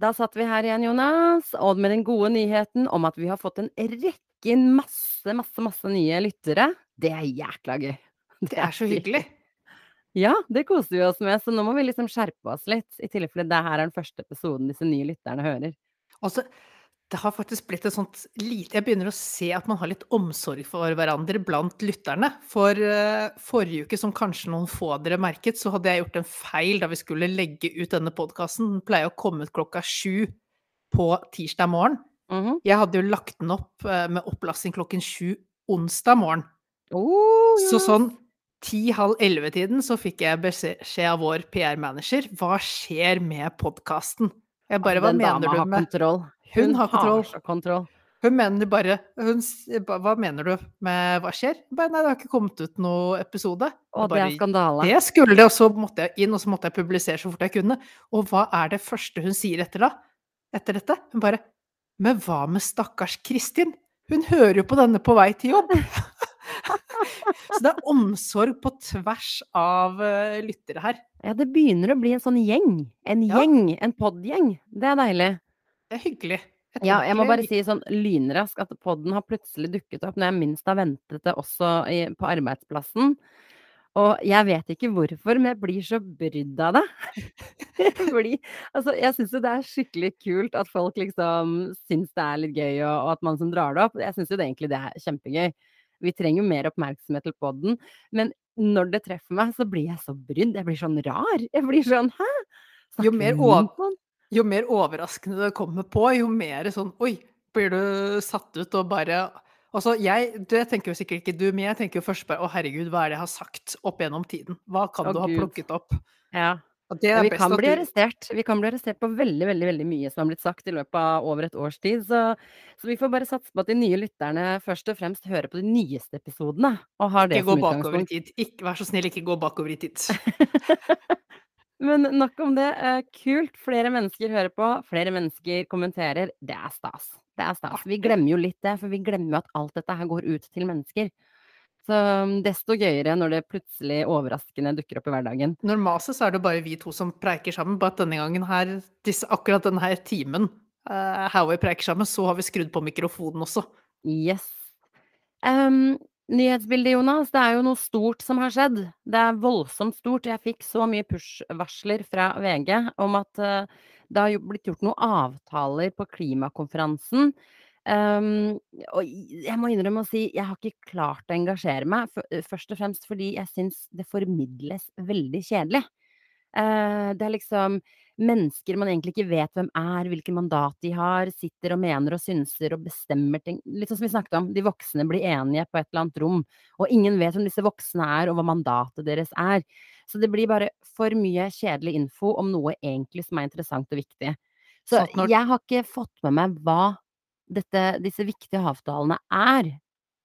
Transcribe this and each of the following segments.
Da satt vi her igjen, Jonas, og med den gode nyheten om at vi har fått en rekke masse, masse, masse nye lyttere. Det er jækla gøy. Det er så hyggelig. Ja, det koser vi oss med, så nå må vi liksom skjerpe oss litt. I tilfelle det her er den første episoden disse nye lytterne hører. Altså, det har faktisk blitt et sånt lite Jeg begynner å se at man har litt omsorg for hverandre blant lytterne. For uh, forrige uke, som kanskje noen få dere merket, så hadde jeg gjort en feil da vi skulle legge ut denne podkasten. Den pleier å komme ut klokka sju på tirsdag morgen. Mm -hmm. Jeg hadde jo lagt den opp uh, med opplasting klokken sju onsdag morgen. Oh, yes. Så sånn ti-halv elleve-tiden så fikk jeg beskjed av vår PR-manager hva skjer med podkasten. Jeg bare, hva mener du med kontroll. Hun, hun har kontroll. Har kontroll. Hun mener bare hun, Hva mener du med hva skjer? Bare, nei, det har ikke kommet ut noen episode. Å, det er skandale. Det skulle det, og så måtte jeg inn, og så måtte jeg publisere så fort jeg kunne. Og hva er det første hun sier etter da? Etter dette? Hun bare Men hva med stakkars Kristin? Hun hører jo på denne på vei til jobb! så det er omsorg på tvers av uh, lyttere her. Ja, det begynner å bli en sånn gjeng. En ja. gjeng. En podgjeng. Det er deilig. Det er hyggelig. Jeg ja, jeg må bare si sånn lynrask at podden har plutselig dukket opp når jeg minst har ventet det også i, på arbeidsplassen. Og jeg vet ikke hvorfor, men jeg blir så brydd av det. Fordi, altså, jeg syns jo det er skikkelig kult at folk liksom syns det er litt gøy, og, og at man som drar det opp. Jeg syns jo det egentlig det er kjempegøy. Vi trenger jo mer oppmerksomhet til podden. Men når det treffer meg, så blir jeg så brydd. Jeg blir sånn rar. Jeg blir sånn hæ? Jo mer, over, jo mer overraskende det kommer på, jo mer sånn Oi, blir du satt ut og bare Altså, jeg, det tenker jo sikkert ikke du, men jeg tenker jo først bare Å, herregud, hva er det jeg har sagt opp gjennom tiden? Hva kan Å, du ha Gud. plukket opp? Ja. ja vi kan bli du... arrestert. Vi kan bli arrestert på veldig, veldig veldig mye som har blitt sagt i løpet av over et års tid. Så, så vi får bare satse på at de nye lytterne først og fremst hører på de nyeste episodene. Og har det ikke gå bakover i tid. Ikke, vær så snill, ikke gå bakover i tid. Men nok om det. Eh, kult. Flere mennesker hører på, flere mennesker kommenterer. Det er stas. Det er stas. Vi glemmer jo litt det, for vi glemmer jo at alt dette her går ut til mennesker. Så mm, desto gøyere når det plutselig overraskende dukker opp i hverdagen. Normalt så er det bare vi to som preiker sammen, bare at denne gangen her, disse, akkurat denne timen uh, her hvor vi preiker sammen, så har vi skrudd på mikrofonen også. Yes. Um, Nyhetsbildet, Jonas. Det er jo noe stort som har skjedd. Det er voldsomt stort. Jeg fikk så mye push-varsler fra VG om at uh, det har blitt gjort noen avtaler på klimakonferansen. Um, og jeg må innrømme å si jeg har ikke klart å engasjere meg, først og fremst fordi jeg syns det formidles veldig kjedelig. Uh, det er liksom mennesker man egentlig ikke vet hvem er, hvilket mandat de har, sitter og mener og synser og bestemmer ting. Litt sånn som vi snakket om, de voksne blir enige på et eller annet rom, og ingen vet hvem disse voksne er, og hva mandatet deres er. Så det blir bare for mye kjedelig info om noe egentlig som er interessant og viktig. Så jeg har ikke fått med meg hva dette, disse viktige avtalene er.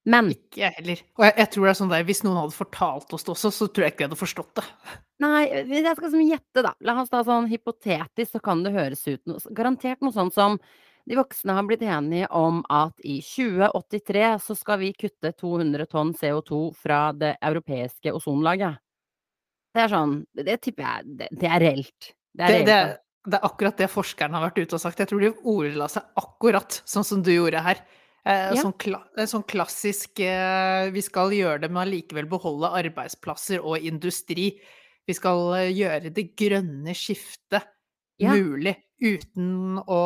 Men Ikke jeg heller. Og jeg, jeg, tror det er sånn der, hvis noen hadde fortalt oss det også, så tror jeg ikke vi hadde forstått det. Nei, hvis jeg skal som gjette, da. La oss ta sånn hypotetisk, så kan det høres ut noe Garantert noe sånt som de voksne har blitt enige om at i 2083 så skal vi kutte 200 tonn CO2 fra det europeiske ozonlaget. Det er sånn Det tipper jeg Det, det er reelt. Det er, det, det, er, det er akkurat det forskerne har vært ute og sagt. Jeg tror de ordla seg akkurat sånn som du gjorde her. Eh, ja. sånn, kla sånn, klassisk eh, Vi skal gjøre det, men allikevel beholde arbeidsplasser og industri. Vi skal eh, gjøre det grønne skiftet ja. mulig uten å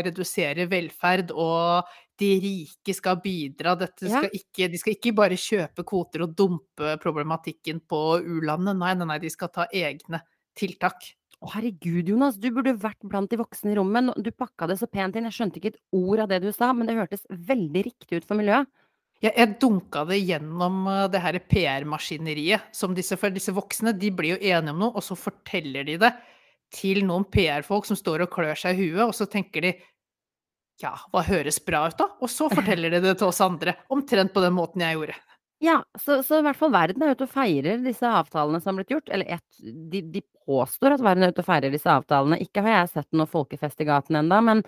redusere velferd, og de rike skal bidra. Skal ja. ikke, de skal ikke bare kjøpe kvoter og dumpe problematikken på u-landet. Nei, nei, nei, de skal ta egne tiltak. Å, herregud, Jonas, du burde vært blant de voksne i rommet. Du pakka det så pent inn. Jeg skjønte ikke et ord av det du sa, men det hørtes veldig riktig ut for miljøet. Ja, jeg dunka det gjennom eh, det her PR-maskineriet. som disse, For disse voksne de blir jo enige om noe, og så forteller de det til noen PR-folk som står og klør seg i huet, og så tenker de ja, hva høres bra ut, da? Og så forteller de det til oss andre. Omtrent på den måten jeg gjorde. Ja, så, så i hvert fall verden er ute og feirer disse avtalene som har blitt gjort. Eller et, de, de, påstår at verden er ute og feirer disse avtalene. Ikke har jeg sett noe folkefest i gaten ennå, men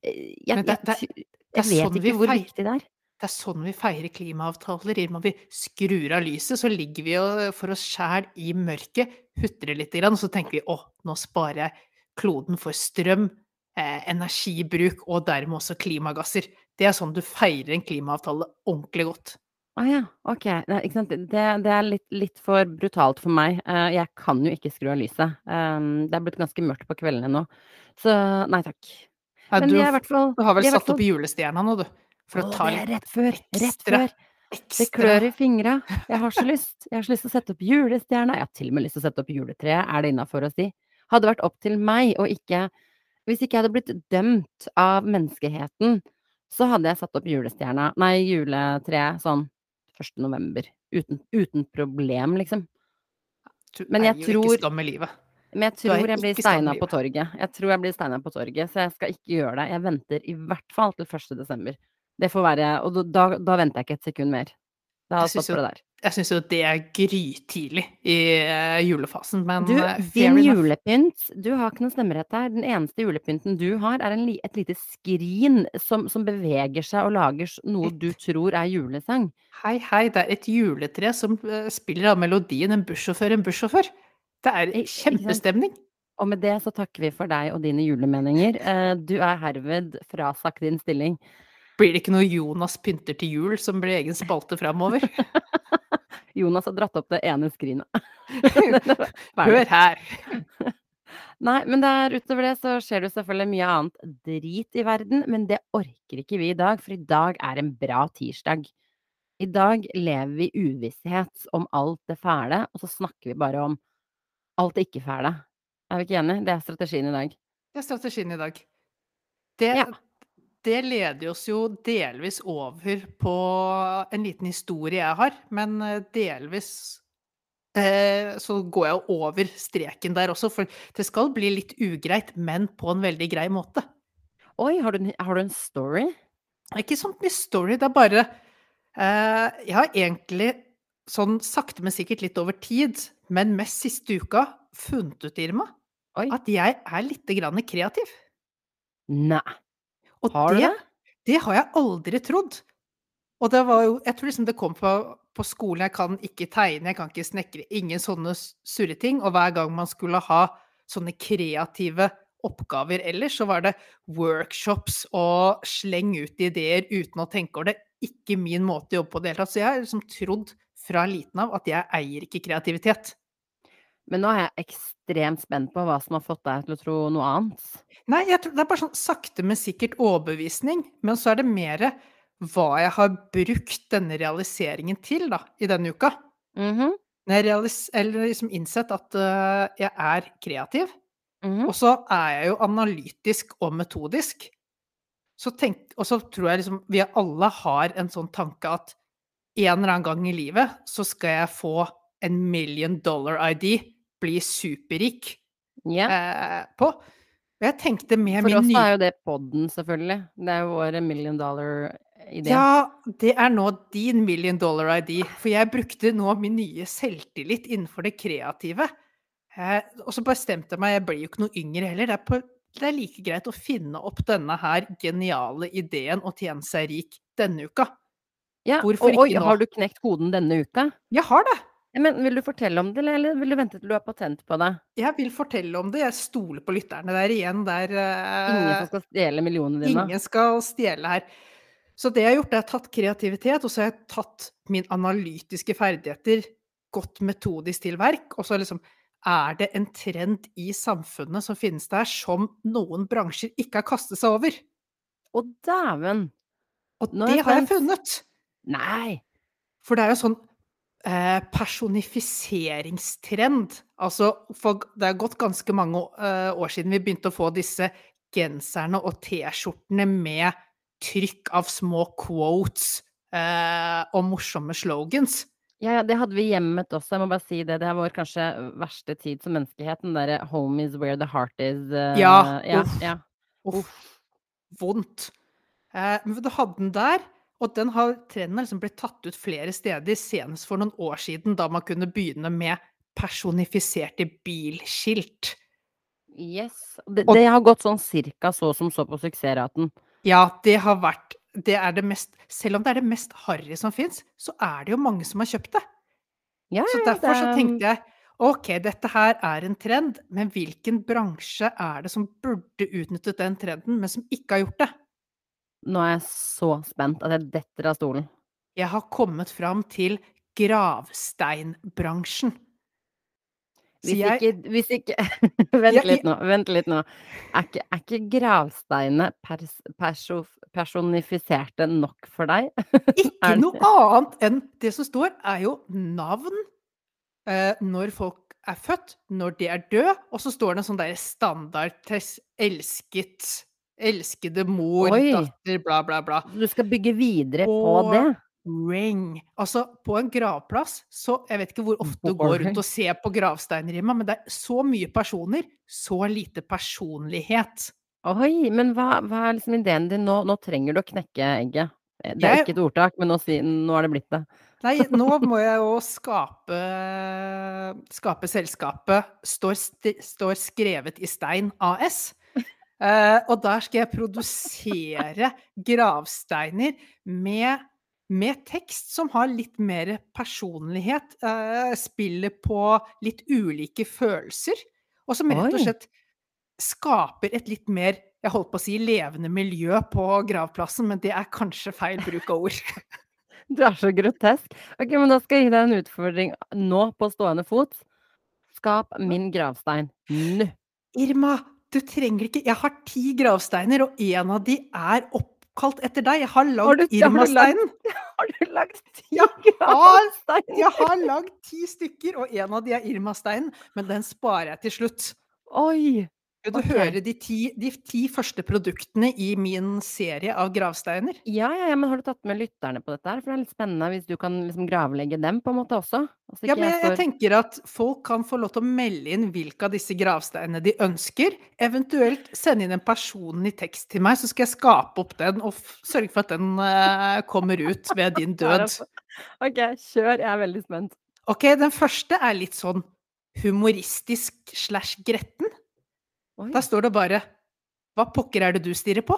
eh, jeg, men det, det, det, jeg vet sånn ikke hvor viktig det er. Det er sånn vi feirer klimaavtaler. Når vi skrur av lyset, så ligger vi for oss sjæl i mørket, hutrer litt, og så tenker vi å, nå sparer jeg kloden for strøm. eh, energibruk og dermed også klimagasser. Det er sånn du feirer en klimaavtale ordentlig godt. Å ja, OK. Nei. Det, det er litt, litt, for brutalt for meg. Uh, jeg kan jo ikke skru av lyset. Um, det er blitt ganske mørkt på kveldene nå. Så nei takk. Ja, du, fall, du, har vel satt fall... opp julestjerna nå, du? For å, å ta er rett før. Rett før. Ekstra. Det klør i fingra. Jeg har så lyst. Jeg har så lyst til å sette opp julestjerna. Jeg har til og med lyst til å sette opp juletreet, er det innafor å si. Hadde vært opp til meg og ikke Hvis ikke jeg hadde blitt dømt av menneskeheten, så hadde jeg satt opp julestjerna Nei, juletreet sånn 1. november. Uten, uten problem, liksom. Men jeg tror ikke skam i livet. Men jeg tror jeg blir steina på torget. Jeg tror jeg blir steina på torget, så jeg skal ikke gjøre det. Jeg venter i hvert fall til 1. desember. Det får være Og da, da venter jeg ikke et sekund mer. Da stopper det der. Jeg syns jo det er grytidlig i uh, julefasen, men Du, uh, din julepynt Du har ikke noe stemmerett her. Den eneste julepynten du har, er en, et lite skrin som, som, beveger seg og lager noe du tror er julesang. Hei, hei, det er et juletre som uh, spiller av melodien 'En bussjåfør, en bussjåfør'. Det er kjempestemning. Og med det så takker vi for deg og dine julemeninger. Du er herved frasagt din stilling. Blir det ikke noe Jonas pynter til jul som blir egen spalte framover? Jonas har dratt opp det ene skrinet. Hør her! Nei, men der, utover det så skjer det selvfølgelig mye annet drit i verden, men det orker ikke vi i dag, for i dag er en bra tirsdag. I dag lever vi i uvisshet om alt det fæle, og så snakker vi bare om alt det ikke fæle. Er vi ikke enige? Det er strategien i dag. Det er strategien i dag. Det, ja det leder oss jo delvis over på en liten historie jeg har, men eh, delvis eh, så går jeg over streken der også, for det skal bli litt ugreit, men på en veldig grei måte. Oi, har du, har du en story? Ikke sånn mye story, det er bare eh, Jeg har egentlig sånn sakte, men sikkert litt over tid, men mest siste uka, funnet ut, Irma, Oi. at jeg er lite grann kreativ. Nei. Og har det, det, det har jeg aldri trodd. Og det var jo Jeg tror liksom det kom på, på skolen Jeg kan ikke tegne, jeg kan ikke snekre, ingen sånne surreting. Og hver gang man skulle ha sånne kreative oppgaver ellers, så var det workshops og sleng ut ideer uten å tenke over det. Ikke min måte å jobbe på det hele tatt. Så jeg har liksom trodd fra liten av at jeg eier ikke kreativitet. Men nå er jeg ekstremt spent på hva som har fått deg til å tro noe annet. Nei, tror, det er bare sånn sakte, men sikkert overbevisning. Men så er det mer hva jeg har brukt denne realiseringen til da, i denne uka. Mm -hmm. Jeg har liksom innsett at uh, jeg er kreativ, mm -hmm. og så er jeg jo analytisk og metodisk. Så tenk, og så tror jeg liksom vi alle har en sånn tanke at en eller annen gang i livet så skal jeg få en million dollar ID bli superrik yeah. eh, på. Og jeg tenkte med For min oss er jo det podden, selvfølgelig. Det er jo vår million dollar-idé. Ja, det er nå din million dollar ID. For jeg brukte nå min nye selvtillit innenfor det kreative. Eh, og så bestemte jeg meg, jeg blir jo ikke noe yngre heller. Det er, på, det er like greit å finne opp denne her geniale ideen og tjene seg rik denne uka. Ja, Hvorfor og, ikke nå? Har du knekt koden denne uka? Jeg har det. Men vil du fortelle om det, eller vil du vente til du har patent på det? Jeg vil fortelle om det. Jeg stoler på lytterne der igjen. Der, uh, ingen skal stjele millionene dine? Ingen skal stjele her. Så det jeg har gjort, er jeg har tatt kreativitet, og så har jeg tatt min analytiske ferdigheter godt metodisk til verk. Og så liksom Er det en trend i samfunnet som finnes der, som noen bransjer ikke har kastet seg over? Å, dæven! Og det har jeg funnet! Nei! For det er jo sånn personifiseringstrend. Altså, for det er gått ganske mange eh, år siden vi begynte å få disse genserne og T-skjortene med trykk av små quotes eh, og morsomme slogans. Ja, ja, det hadde vi hjemmet også, jeg må bare si det. Det er vår kanskje verste tid som menneskehet, den derre 'home is where the heart is'. Eh, ja, ja, uff. Ja. uff. Vondt. Eh, men du hadde den der. Og den har, trenden har liksom blitt tatt ut flere steder, senest for noen år siden, da man kunne begynne med personifiserte bilskilt. Yes. Det, det har gått sånn cirka så som så på suksessraten. Ja, det har vært det er det mest Selv om det er det mest harry som fins, så er det jo mange som har kjøpt det. Ja, så derfor så tenkte jeg Ok, dette her er en trend, men hvilken bransje er det som burde utnyttet den trenden, men som ikke har gjort det? Nå er jeg så spent at jeg detter av stolen. Jeg har kommet fram til gravsteinbransjen. Hvis jeg ikke hvis ikke Vent litt nå, vent litt nå. Er ikke er ikke gravsteinene pers perso personifiserte nok for deg? Ikke noe annet enn det som står, er jo navn, eh, når folk er født, når de er død, og så står det en sånn derre standardtest elsket elskede mor, Oi! datter, bla, bla, bla. Du skal bygge videre på det? Ring. Altså, på en gravplass så Jeg vet ikke hvor ofte du går rundt og ser på gravsteiner, hjemme, men det er så mye personer, så lite personlighet. Oi, men hva hva er liksom ideen din nå? Nå trenger du å knekke egget. Eh, det er Jeg ikke et ordtak, men nå nå er det blitt det. Nei, nå må jeg jo skape Skape selskapet står st står skrevet i stein AS. Eh, og der skal jeg produsere gravsteiner med med tekst som har litt mer personlighet, Uh, spiller på litt ulike følelser, og som rett og slett skaper et litt mer, jeg holdt på å si, levende miljø på gravplassen, men det er kanskje feil bruk av ord. Du er så grotesk. Ok, men da skal jeg gi deg en utfordring nå på stående fot. Skap min gravstein nå. Irma, du trenger ikke Jeg har ti gravsteiner, og en av de er oppkalt etter deg. Jeg har lagd Irma-steinen. har du lagd 10 Jeg har jeg har lagd ti stykker, og en av de er Irma-steinen, men den sparer jeg til slutt. Oi! Vil du okay. høre de ti, de ti, første produktene i min serie av gravsteiner? Ja, ja, ja, men har du tatt med lytterne på dette her? For det er litt spennende hvis du kan liksom gravlegge dem på en måte også. Altså Ja, men jeg får... jeg tenker at folk kan få lov til å melde inn hvilke av disse gravsteinene de ønsker. Eventuelt sende inn en personlig tekst til meg, så skal jeg skape opp den og sørge for at den, uh, kommer ut ved din død. Ok, kjør. Jeg er veldig spent. Ok, den første er litt sånn humoristisk slash gretten. Oi. Da står det bare Hva pokker er det du stirrer på?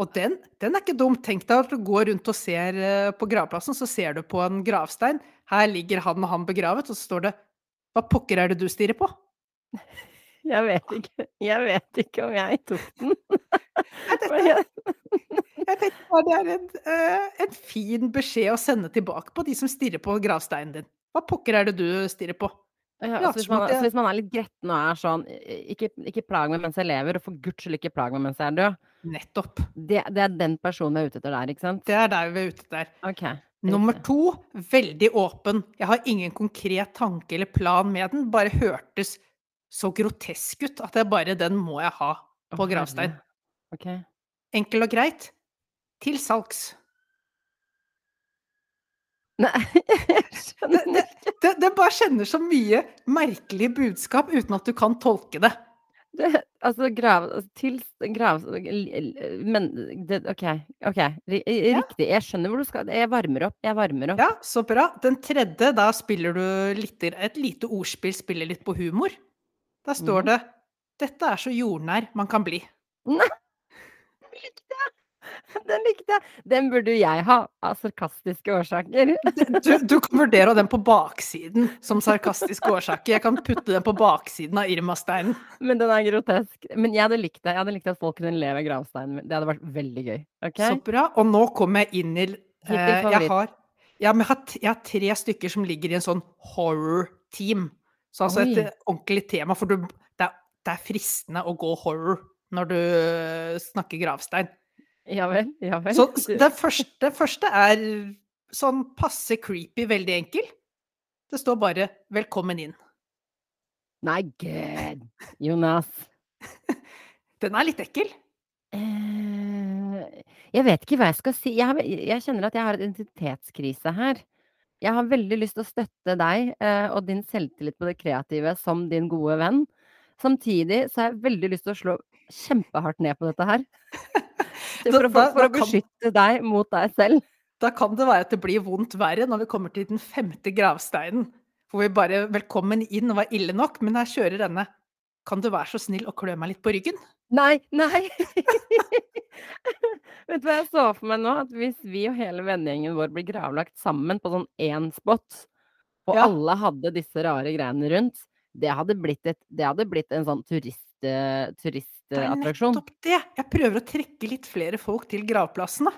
Og den, den er ikke dum. Tenk deg at du går rundt og ser eh, på gravplassen, så ser du på en gravstein. Her ligger han og han begravet, og så står det Hva pokker er det du stirrer på? Jeg vet ikke. Jeg vet ikke om jeg tok den. Jeg tenkte tenker bare det er en, eh, en fin beskjed å sende tilbake på de som stirrer på gravsteinen din. Hva pokker er det du stirrer på? Ja, altså så, hvis man, altså hvis man er litt gretten og er sånn Ikke, ikke plag meg mens jeg lever, og for guds skyld ikke plag meg mens jeg er død. Nettopp. Det, det er den personen vi er ute etter der, ikke sant? Det er der vi er ute der. Ok. Nummer to, veldig åpen. Jeg har ingen konkret tanke eller plan med den, bare hørtes så grotesk ut at jeg bare Den må jeg ha på gravstein. Okay. Ok. Enkel og greit. Til salgs. Nei, jeg skjønner det, ikke. det, det bare kjenner så mye merkelig budskap uten at du kan tolke det. Det, altså, grav altså, Til grav... Men det, OK. ok. Riktig. Jeg skjønner hvor du skal. Jeg varmer opp. Jeg varmer opp. Ja, så bra. Den tredje, da spiller du litt, et lite ordspill, spiller litt på humor. Da står mm. det 'Dette er så jordnær man kan bli'. Nei! Likte jeg! Den likte jeg! Den burde jeg ha, av sarkastiske årsaker. Du, du kan vurdere den på baksiden som sarkastiske årsaker. Jeg kan putte den på baksiden av Irma-steinen. Men den er grotesk. Men jeg hadde likt det. Jeg hadde likt at folk kunne le ved gravsteinen min. Det hadde vært veldig gøy. Okay? Så bra. Og nå kommer jeg inn i eh, jeg, har, ja, jeg, har, jeg har tre stykker som ligger i en sånn horror-team. Så altså et Oi. eh, ordentlig tema. For du, det, er, det er fristende å gå horror når du eh, snakker gravstein. Ja vel. Ja vel. Så den første, første er sånn passe creepy, veldig enkel. Det står bare 'velkommen inn'. Nei, gud. Jonas. Den er litt ekkel. Eh, jeg vet ikke hva jeg skal si. Jeg, har, jeg kjenner at jeg har en identitetskrise her. Jeg har veldig lyst til å støtte deg eh, og din selvtillit på det kreative som din gode venn. Samtidig så har jeg veldig lyst til å slå kjempehardt ned på dette her. Da- For, å, da- for, da å kan- beskytte deg mot deg selv. Da kan det være at det blir vondt verre når vi kommer til den femte gravsteinen. Hvor vi bare 'velkommen inn' var ille nok, men jeg kjører denne. Kan du være så snill å klø meg litt på ryggen? Nei, nei! Vet du hva jeg så for meg nå? At hvis vi og hele vennegjengen vår blir gravlagt sammen på sånn én spot, og Ja. alle hadde disse rare greiene rundt, det hadde blitt et det hadde blitt en sånn turist Det er nettopp det! Jeg prøver å trekke litt flere folk til gravplassene.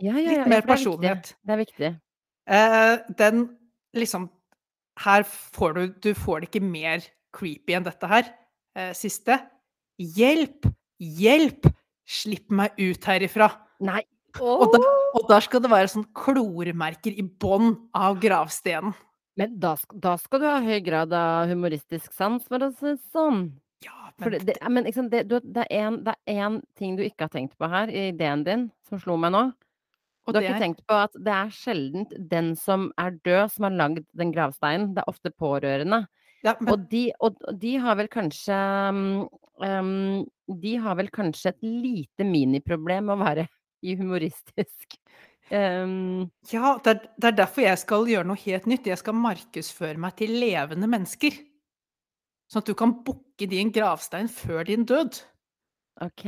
Ja, ja, ja, Litt mer personlighet. det er viktig. Det er viktig. Uh, den liksom Her får du Du får det ikke mer creepy enn dette her. Uh, siste. Hjelp! Hjelp! Slipp meg ut herifra! Nei! Og, da, og der skal det være sånn kloremerker i bånn av gravstenen. Men da da skal du ha høy grad av humoristisk sans, for å si det sånn. For det det men liksom, det det er en én ting du ikke har tenkt på her i ideen din, som slo meg nå. Og Du har ikke er tenkt på at det er sjeldent den som er død, som har lagd den gravsteinen. Det er ofte pårørende. ja, men Og de og de har vel kanskje ehm, de har vel kanskje et lite miniproblem med å være humoristisk Um... Ja, det er det er derfor jeg skal gjøre noe helt nytt. Jeg skal markedsføre meg til levende mennesker. Sånn at du kan bukke din gravstein før din død. OK.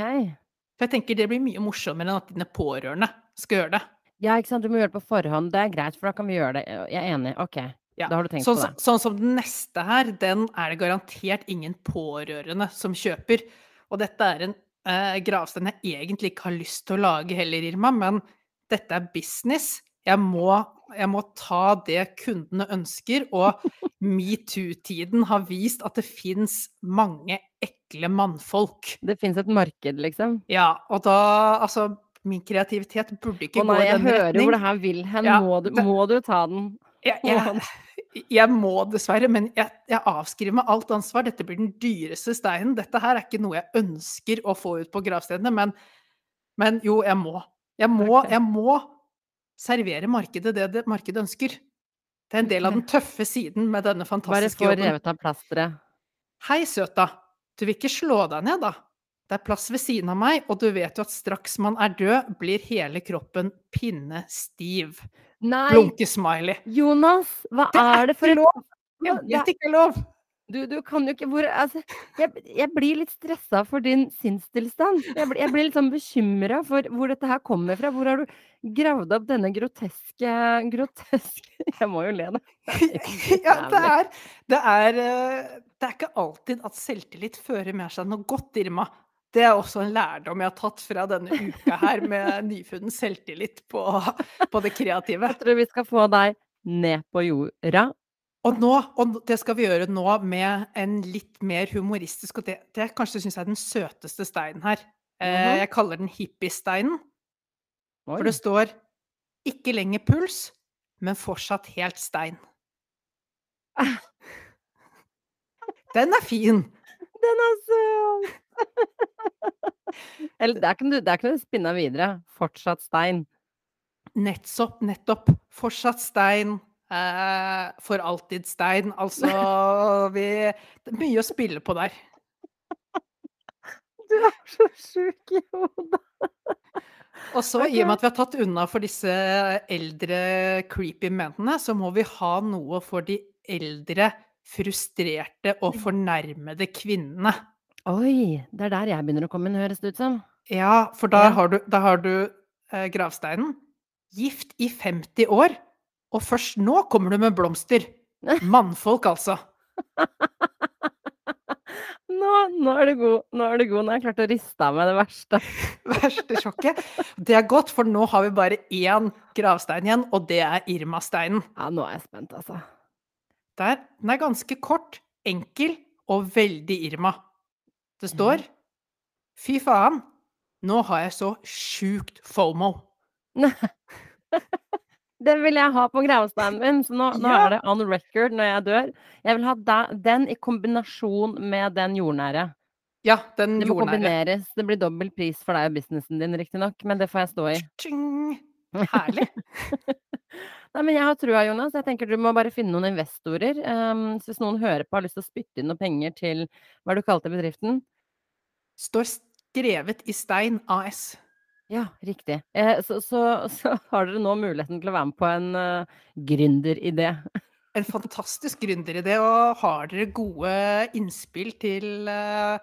For jeg tenker det blir mye morsommere enn at dine pårørende skal gjøre det. Ja, ikke sant, du må gjøre det på forhånd. Det er greit, for da kan vi gjøre det. Jeg er enig. OK. Ja. Da har du tenkt Sånn, på det. sånn som den neste her, den er det garantert ingen pårørende som kjøper. Og dette er en eh, gravstein jeg egentlig ikke har lyst til å lage heller, Irma, men dette er business. Jeg må, jeg må ta det kundene ønsker, og metoo-tiden har vist at det fins mange ekle mannfolk. Det fins et marked, liksom. Ja, og da Altså, min kreativitet burde ikke nei, gå i jeg hører hvor det her vil hen. Ja, Må du må du ta den? Jeg, jeg, jeg må dessverre, men jeg, jeg avskriver meg alt ansvar. Dette blir den dyreste steinen. Dette her er ikke noe jeg ønsker å få ut på gravstedene, men, men jo, jeg må. Jeg må, jeg må servere markedet det, det markedet ønsker. Det er en del av den tøffe siden med denne Bare fantastiske få jobben. revet av plasteret. Hei, søta. Du vil ikke slå deg ned, da? Det er plass ved siden av meg, og du vet jo at straks man er død, blir hele kroppen pinnestiv. Nei! Blunkesmiley. Jonas, hva Det er er det for ikke lov! Jeg det vet ikke lov! Du, du kan jo ikke hvor Altså, jeg, jeg blir litt stressa for din sinnstilstand. Jeg, jeg blir litt sånn bekymra for hvor dette her kommer fra. Hvor har du gravd opp denne groteske Groteske Jeg må jo le, da. Ja, det er det er, eh, det er ikke alltid at selvtillit fører med seg noe godt, Irma. Det er også en lærdom jeg har tatt fra denne uka her med nyfunnen selvtillit på, på det kreative. Jeg tror vi skal få deg ned på jorda. Og nå, og det skal vi gjøre nå med en litt mer humoristisk, og det, det kanskje syns jeg er den søteste steinen her. Eh, -hmm. Jeg kaller den hippiesteinen, for det står 'ikke lenger puls, men fortsatt helt stein'. Den er fin! Den er søt! Eller der kan du der kan du spinne videre. Fortsatt stein. Nettopp, nettopp. Fortsatt stein. Eh, for alltid stein. Altså vi Det er mye å spille på der. Du er så sjuk i hodet. Og så, i og med at vi har tatt unna for disse eldre creepy mennene, så må vi ha noe for de eldre, frustrerte og fornærmede kvinnene. Oi, det er der jeg begynner å komme inn, høres det ut som. Ja, for da har du, da har du eh, gravsteinen. Gift i 50 år, og først nå kommer du med blomster. Mannfolk, altså. Nå, nå er du god. Nå er du god. Nå har jeg klart å riste av meg det verste. Verste sjokket. Det er godt, for nå har vi bare én gravstein igjen, og det er Irma-steinen. Ja, nå er jeg spent, altså. Der, den er ganske kort, enkel og veldig Irma. Det står Fy faen, nå har jeg så sjukt fomo. Den vil jeg ha på gravsteinen min, så nå, nå Ja. er det on record når jeg dør. Jeg vil ha da, den i kombinasjon med den jordnære. Ja, den Det må jordnære. kombineres. Det blir dobbel pris for deg og businessen din, riktignok, men det får jeg stå i. Tjing. Herlig. Nei, men jeg har trua, Jonas. Jeg tenker du må bare finne noen investorer. Um, så hvis noen hører på og har lyst til å spytte inn noen penger til hva du kalte bedriften? Står skrevet i stein AS. Ja, riktig. Eh, så, så, så har dere nå muligheten til å være med på en uh, gründeridé. En fantastisk gründeridé, og har dere gode innspill til, uh,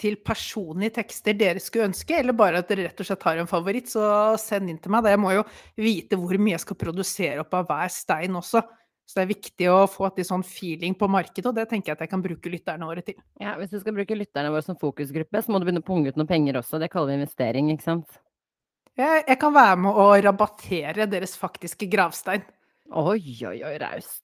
til personlige tekster dere skulle ønske, eller bare at dere rett og slett har en favoritt, så send inn til meg. Jeg må jo vite hvor mye jeg skal produsere opp av hver stein også. Så det er viktig å få et sånn feeling på markedet, og det tenker jeg at jeg kan bruke lytterne våre til. Ja, hvis du skal bruke lytterne våre som fokusgruppe, så må du begynne å punge ut noen penger også. Det kaller vi investering, ikke sant? Jeg, jeg kan være med å rabattere deres faktiske gravstein. Oi, oi, oi, raust.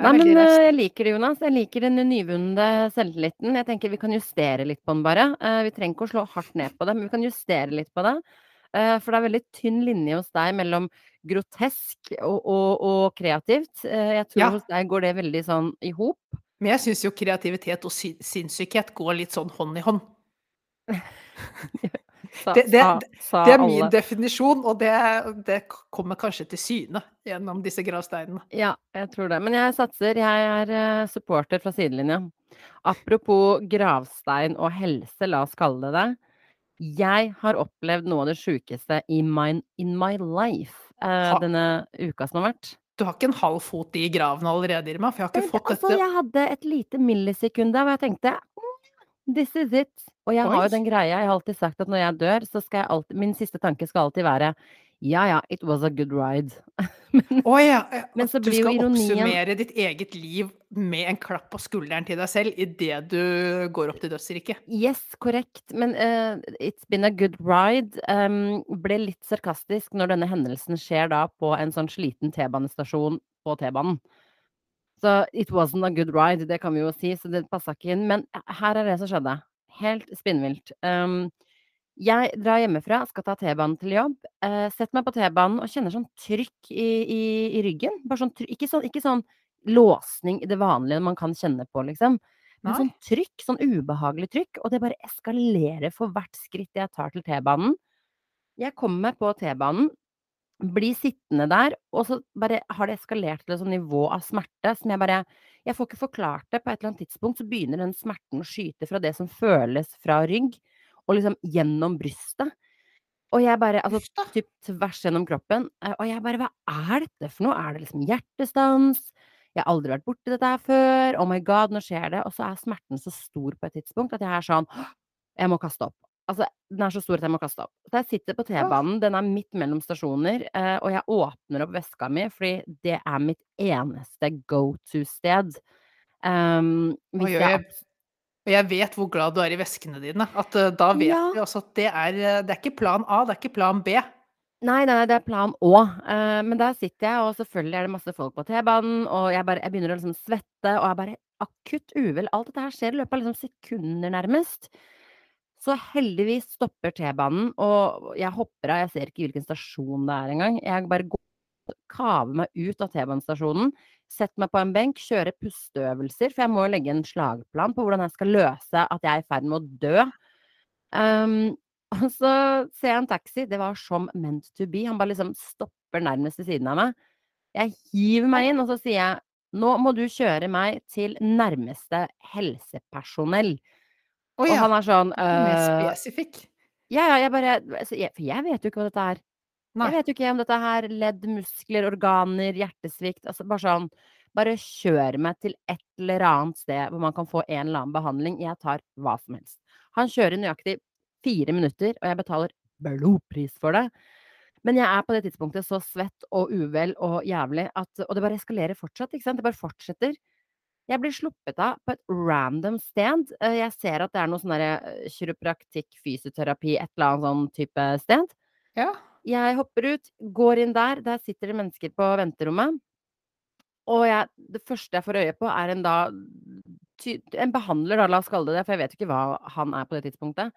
Nei, men eh, jeg liker det, Jonas. Jeg liker den nyvunne selvtilliten. Jeg tenker vi kan justere litt på den bare. Eh, vi trenger ikke å slå hardt ned på det, men vi kan justere litt på det. Eh, for det er veldig tynn linje hos deg mellom grotesk og, og, og kreativt. Jeg tror Ja. hos deg går det veldig sånn i hop. Men jeg syns jo kreativitet og sin- sinnssykhet går litt sånn hånd i hånd. Sa, Det- det- sa, Det er min alle. definisjon, og det, det kommer kanskje til syne gjennom disse gravsteinene. Ja, jeg tror det. Men jeg satser. Jeg er eh, supporter fra sidelinja. Apropos gravstein og helse, la oss kalle det det. Jeg har opplevd noe av det sjukeste i my, in my life eh, denne uka som har vært. Du har ikke en halv fot i graven allerede, Irma? For jeg har ikke fått Altså, dette jeg hadde et lite millisekund der hvor jeg tenkte "Mm, This is it. Og jeg har jo den greia, jeg har alltid sagt at når jeg dør, så skal jeg alltid Min siste tanke skal alltid være ja ja, it was a good ride. Å ja! eh, Men så du blir jo skal oppsummere ditt eget liv med en klapp på skulderen til deg selv idet du går opp til dødsriket. Yes, korrekt. Men uh, it's been a good ride. Um, ble litt sarkastisk når denne hendelsen skjer da på en sånn sliten T-banestasjon på T-banen. Så it wasn't a good ride, det kan vi jo si, så det passa ikke inn. Men her er det som skjedde. Helt spinnvilt. Um, jeg drar hjemmefra, skal ta T-banen til jobb. Uh, setter meg på T-banen og kjenner sånn trykk i, i, i ryggen. Bare sånn, trykk, ikke, sånn, ikke sånn låsning i det vanlige man kan kjenne på, liksom. Men Nei. sånn trykk, sånn ubehagelig trykk, og det bare eskalerer for hvert skritt jeg tar til T-banen. Jeg kommer meg på T-banen, blir sittende der, og så bare har det eskalert til et sånt nivå av smerte som jeg bare Jeg får ikke forklart det. På et eller annet tidspunkt så begynner den smerten å skyte fra det som føles fra rygg, og liksom gjennom brystet. Og jeg bare Altså typ tvers gjennom kroppen. eh, Og jeg bare Hva er dette for noe? Er det liksom hjertestans? Jeg har aldri vært borti dette her før. Oh my god, nå skjer det. Og så er smerten så stor på et tidspunkt at jeg er sånn Jeg må kaste opp. Altså, den er så stor at jeg må kaste opp. Så jeg sitter på T-banen, den er midt mellom stasjoner, eh, og jeg åpner opp veska mi, fordi det er mitt eneste go to-sted. Um, hvis oi, jeg og jeg vet hvor glad du er i veskene dine. At uh, da vet Ja. vi også at det er, eh, det er ikke plan A, det er ikke plan B. Nei, nei, det er plan Å. Uh, men der sitter jeg, og selvfølgelig er det masse folk på T-banen, og jeg bare jeg begynner å liksom svette, og jeg bare akutt uvel. Alt dette her skjer i løpet av liksom sekunder, nærmest. Så heldigvis stopper T-banen, og jeg hopper av, jeg ser ikke hvilken stasjon det er engang. Jeg bare går, kaver meg ut av T-banestasjonen, setter meg på en benk, kjører pusteøvelser, for jeg må legge en slagplan på hvordan jeg skal løse at jeg er i ferd med å dø. Um, og så ser jeg en taxi, det var som meant to be. Han bare liksom stopper nærmest ved siden av meg. Jeg hiver meg inn, og så sier jeg nå må du kjøre meg til nærmeste helsepersonell. Å Og han er sånn mer «Øh, spesifikk. Ja, ja, jeg bare altså, jeg, For jeg vet jo ikke hva dette er. Nei. Jeg vet jo ikke om dette er ledd, muskler, organer, hjertesvikt. Altså bare sånn Bare kjør meg til et eller annet sted hvor man kan få en eller annen behandling. Jeg tar hva som helst. Han kjører nøyaktig fire minutter, og jeg betaler blodpris for det. Men jeg er på det tidspunktet så svett og uvel og jævlig at Og det bare eskalerer fortsatt, ikke sant? Det bare fortsetter. Jeg blir sluppet av på et random sted. Eh, Jeg ser at det er noe sånn eh, kiropraktikk, fysioterapi, et eller annet sånn type sted. Ja. Jeg hopper ut, går inn der. Der sitter det mennesker på venterommet. Og jeg, det første jeg får øye på, er en da En behandler, da, la oss kalle det det, for jeg vet jo ikke hva han er på det tidspunktet.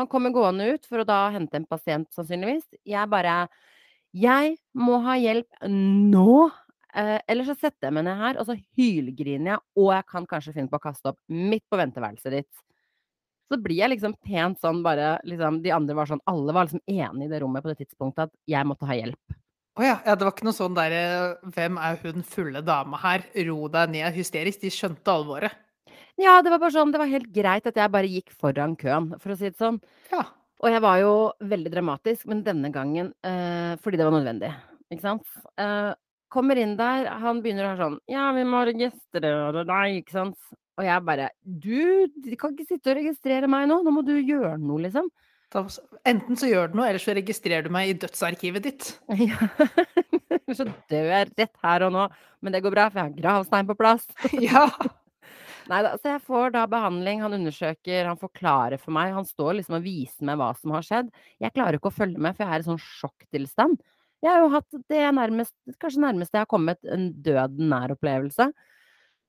Han kommer gående ut for å da hente en pasient, sannsynligvis. Jeg bare Jeg må ha hjelp nå! Eh, ellers så setter jeg meg ned her, og så hylgriner jeg, og jeg kan kanskje finne på å kaste opp midt på venteværelset ditt. Så blir jeg liksom pent sånn bare liksom, De andre var sånn Alle var liksom enige i det rommet på det tidspunktet at jeg måtte ha hjelp. Å ja, ja, det var ikke noe sånn derre Hvem er hun fulle dama her? Ro deg ned hysterisk. De skjønte alvoret. Ja, det var bare sånn Det var helt greit at jeg bare gikk foran køen, for å si det sånn. Ja. Og jeg var jo veldig dramatisk, men denne gangen eh, fordi det var nødvendig. Ikke sant? Eh, kommer inn der, han begynner å ha sånn Ja, vi må registrere deg, ikke sant? Og jeg bare Du, de kan ikke sitte og registrere meg nå, nå må du gjøre noe, liksom. Enten så gjør du noe, eller så registrerer du meg i dødsarkivet ditt. Ja. Så dør jeg rett her og nå, men det går bra, for jeg har gravstein på plass. Ja. Nei da, så jeg får da behandling, han undersøker, han forklarer for meg, han står liksom og viser meg hva som har skjedd. Jeg klarer ikke å følge med, for jeg er i sånn sjokktilstand. Jeg har jo hatt det nærmest kanskje nærmest jeg har kommet en døden nær opplevelse.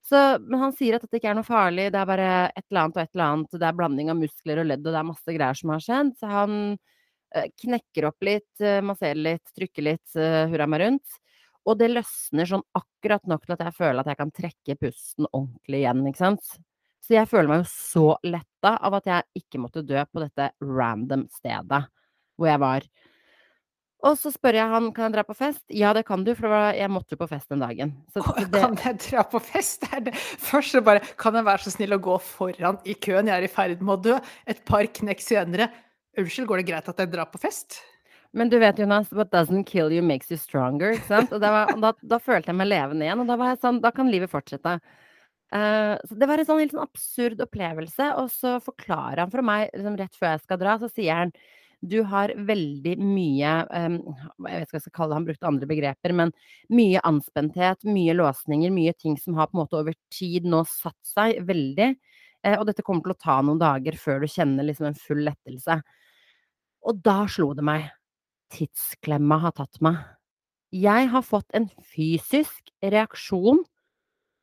Så men han sier at dette ikke er noe farlig, det er bare et eller annet og et eller annet, det er blanding av muskler og ledd, og det er masse greier som har skjedd. Så han eh, knekker opp litt, eh, masserer litt, trykker litt, uh, hurra meg rundt. Og det løsner sånn akkurat nok til at jeg føler at jeg kan trekke pusten ordentlig igjen, ikke sant. Så jeg føler meg jo så letta av at jeg ikke måtte dø på dette random stedet hvor jeg var. Og så spør jeg han kan jeg dra på fest. Ja, det kan du, for det jeg måtte jo på fest den dagen. Så det, Kan jeg dra på fest? Er det Først så bare Kan jeg være så snill å gå foran i køen, jeg er i ferd med å dø. Et par knekk senere. Unnskyld, går det greit at jeg drar på fest? men du vet, Jonas, what doesn't kill you makes you stronger, ikke sant. Og, var, da, da følte jeg meg levende igjen, og da var jeg sånn Da kan livet fortsette. Uh, så det var en sånn helt sånn absurd opplevelse, og så forklarer han for meg liksom rett før jeg skal dra, så sier han du har veldig mye um, Jeg vet ikke hva jeg skal kalle det, han brukte andre begreper, men mye anspenthet, mye låsninger, mye ting som har på en måte over tid nå satt seg veldig. Eh, og dette kommer til å ta noen dager før du kjenner liksom en full lettelse. Og da slo det meg. Tidsklemma har tatt meg. Jeg har fått en fysisk reaksjon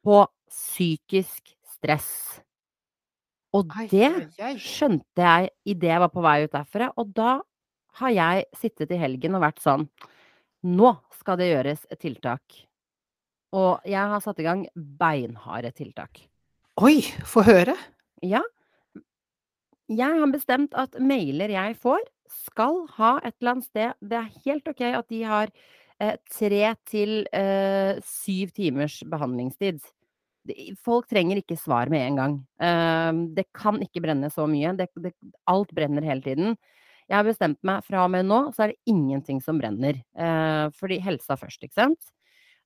på psykisk stress. Og det skjønte jeg idet jeg var på vei ut derfra, og da har jeg sittet i helgen og vært sånn Nå skal det gjøres et tiltak. Og jeg har satt i gang beinharde tiltak. Oi, få høre. Ja. Jeg har bestemt at mailer jeg får, skal ha et eller annet sted Det er helt ok at de har eh, tre til eh, syv timers behandlingstid. Folk trenger ikke svar med en gang. Eh, det kan ikke brenne så mye. Det, det, alt brenner hele tiden. Jeg har bestemt meg fra og med nå, så er det ingenting som brenner. Eh, fordi helsa først, ikke sant.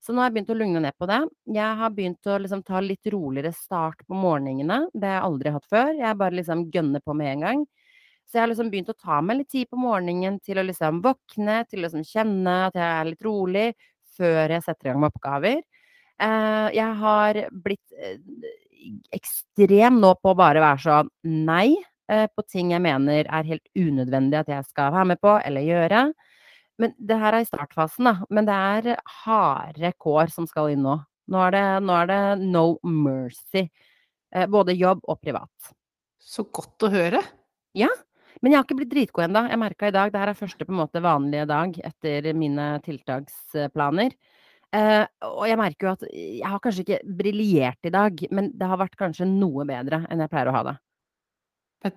Så nå har jeg begynt å lugne ned på det. Jeg har begynt å liksom ta litt roligere start på morgenene. Det har jeg aldri hatt før. Jeg bare liksom gønner på med en gang. Så jeg har liksom begynt å ta meg litt tid på morgenen til å liksom våkne, til å liksom kjenne at jeg er litt rolig, før jeg setter i gang med oppgaver. Eh, jeg har blitt eh, ekstrem nå på å bare være sånn nei eh, på ting jeg mener er helt unødvendig at jeg skal være med på eller gjøre. Men det her er i startfasen, da. Men det er harde kår som skal inn nå. Nå er det, nå er det no mercy. Både jobb og privat. Så godt å høre. Ja, men jeg har ikke blitt dritgod ennå. Jeg merka i dag Det her er første på en måte vanlige dag etter mine tiltaksplaner. Eh, og jeg merker jo at jeg har kanskje ikke briljert i dag, men det har vært kanskje noe bedre enn jeg pleier å ha det.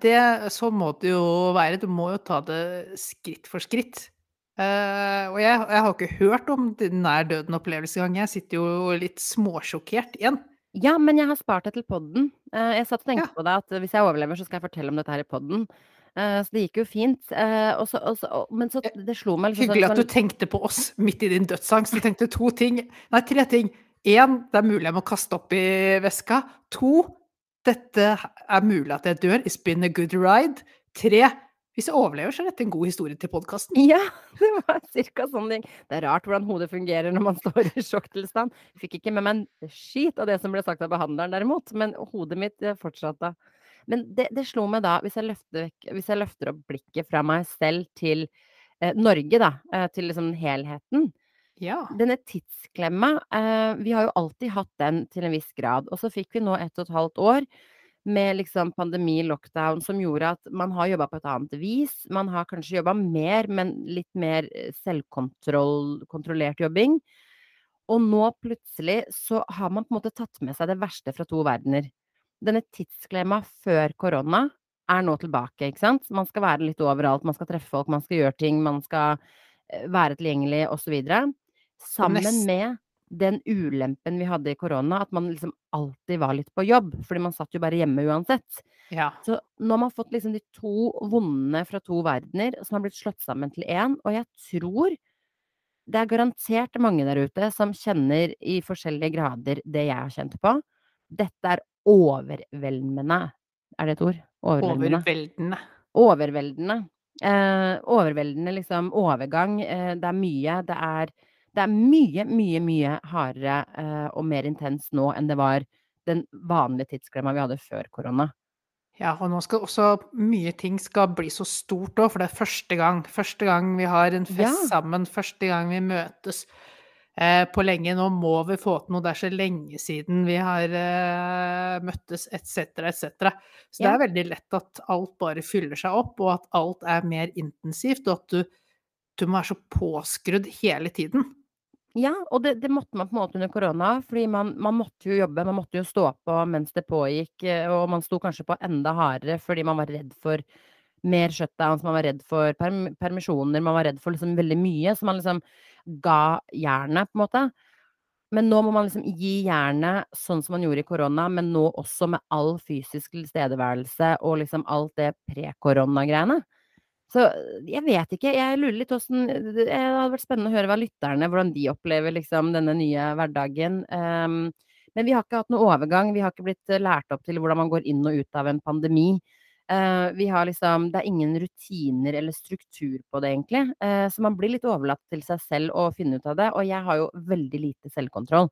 Det, sånn må det jo være. Du må jo ta det skritt for skritt. Uh, og jeg, jeg har ikke hørt om den nær døden-opplevelse engang. Jeg sitter jo litt småsjokkert igjen. Ja, men jeg har spart det til podden. Uh, jeg satt og tenkte Ja. på det at hvis jeg overlever, så skal jeg fortelle om dette her i podden. Eh, så det gikk jo fint. Eh, og så, og så, og, men så det slo meg liksom Hyggelig sånn- at du tenkte på oss midt i din dødsangst. Du tenkte to ting. Nei, tre ting. Én, det er mulig jeg må kaste opp i veska. To, dette er mulig at jeg dør. It's been a good ride. Tre, hvis jeg overlever, så er dette en god historie til podkasten. Ja, det var cirka sånn ting. Det er rart hvordan hodet fungerer når man står i sjokktilstand. Fikk ikke med meg en skit av det som ble sagt av behandleren derimot, men hodet mitt eh, fortsatte. Men det, det slo meg da, hvis jeg, løfter, vekk- hvis jeg løfter opp blikket fra meg selv til eh, Norge, da, eh, til liksom helheten. Ja. Denne tidsklemma, eh, vi har jo alltid hatt den til en viss grad. Og så fikk vi nå ett og et halvt år med liksom pandemi, lockdown, som gjorde at man har jobba på et annet vis. Man har kanskje jobba mer, men litt mer selvkontrollert jobbing. Og nå plutselig så har man på en måte tatt med seg det verste fra to verdener. Denne tidsklemma før korona er nå tilbake, ikke sant. Man skal være litt overalt, man skal treffe folk, man skal gjøre ting, man skal eh, være tilgjengelig osv. Sammen med den ulempen vi hadde i korona, at man liksom alltid var litt på jobb, fordi man satt jo bare hjemme uansett. ja. Så nå har man fått liksom de to vondene fra to verdener som har blitt slått sammen til én, og jeg tror det er garantert mange der ute som kjenner i forskjellige grader det jeg har kjent på. Dette er overveldende. Er det et ord? Overveldende. Overveldende. Overveldende. Eh, overveldende liksom overgang. Eh, det er mye. Det er det er mye, mye, mye hardere, eh, og mer intens nå enn det var den vanlige tidsklemma vi hadde før korona. Ja, og nå skal også mye ting skal bli så stort òg, for det er første gang. Første gang vi har en Ja. fest sammen, første gang vi møtes på lenge. Nå må vi få til noe, det er så lenge siden vi har eh, møttes, etc., etc. Så det er veldig lett at alt bare fyller seg opp, og at alt er mer intensivt, og at du, du må være så påskrudd hele tiden. Ja, og det det måtte man på en måte under korona, fordi man man måtte jo jobbe, man måtte jo stå på mens det pågikk, eh, og man sto kanskje på enda hardere fordi man var redd for mer shutdowns, man var redd for perm permisjoner, man var redd for liksom veldig mye, så man liksom ga jernet, på en måte. Men nå må man liksom gi jernet sånn som man gjorde i korona, men nå også med all fysisk tilstedeværelse og liksom alt det pre-korona-greiene. Så jeg vet ikke, jeg lurer litt åssen Det hadde vært spennende å høre hva lytterne hvordan de opplever liksom denne nye hverdagen. Um, men vi har ikke hatt noe overgang, vi har ikke blitt eh, lært opp til hvordan man går inn og ut av en pandemi. Eh, vi har liksom Det er ingen rutiner eller struktur på det, egentlig. Eh, så man blir litt overlatt til seg selv å finne ut av det, og jeg har jo veldig lite selvkontroll.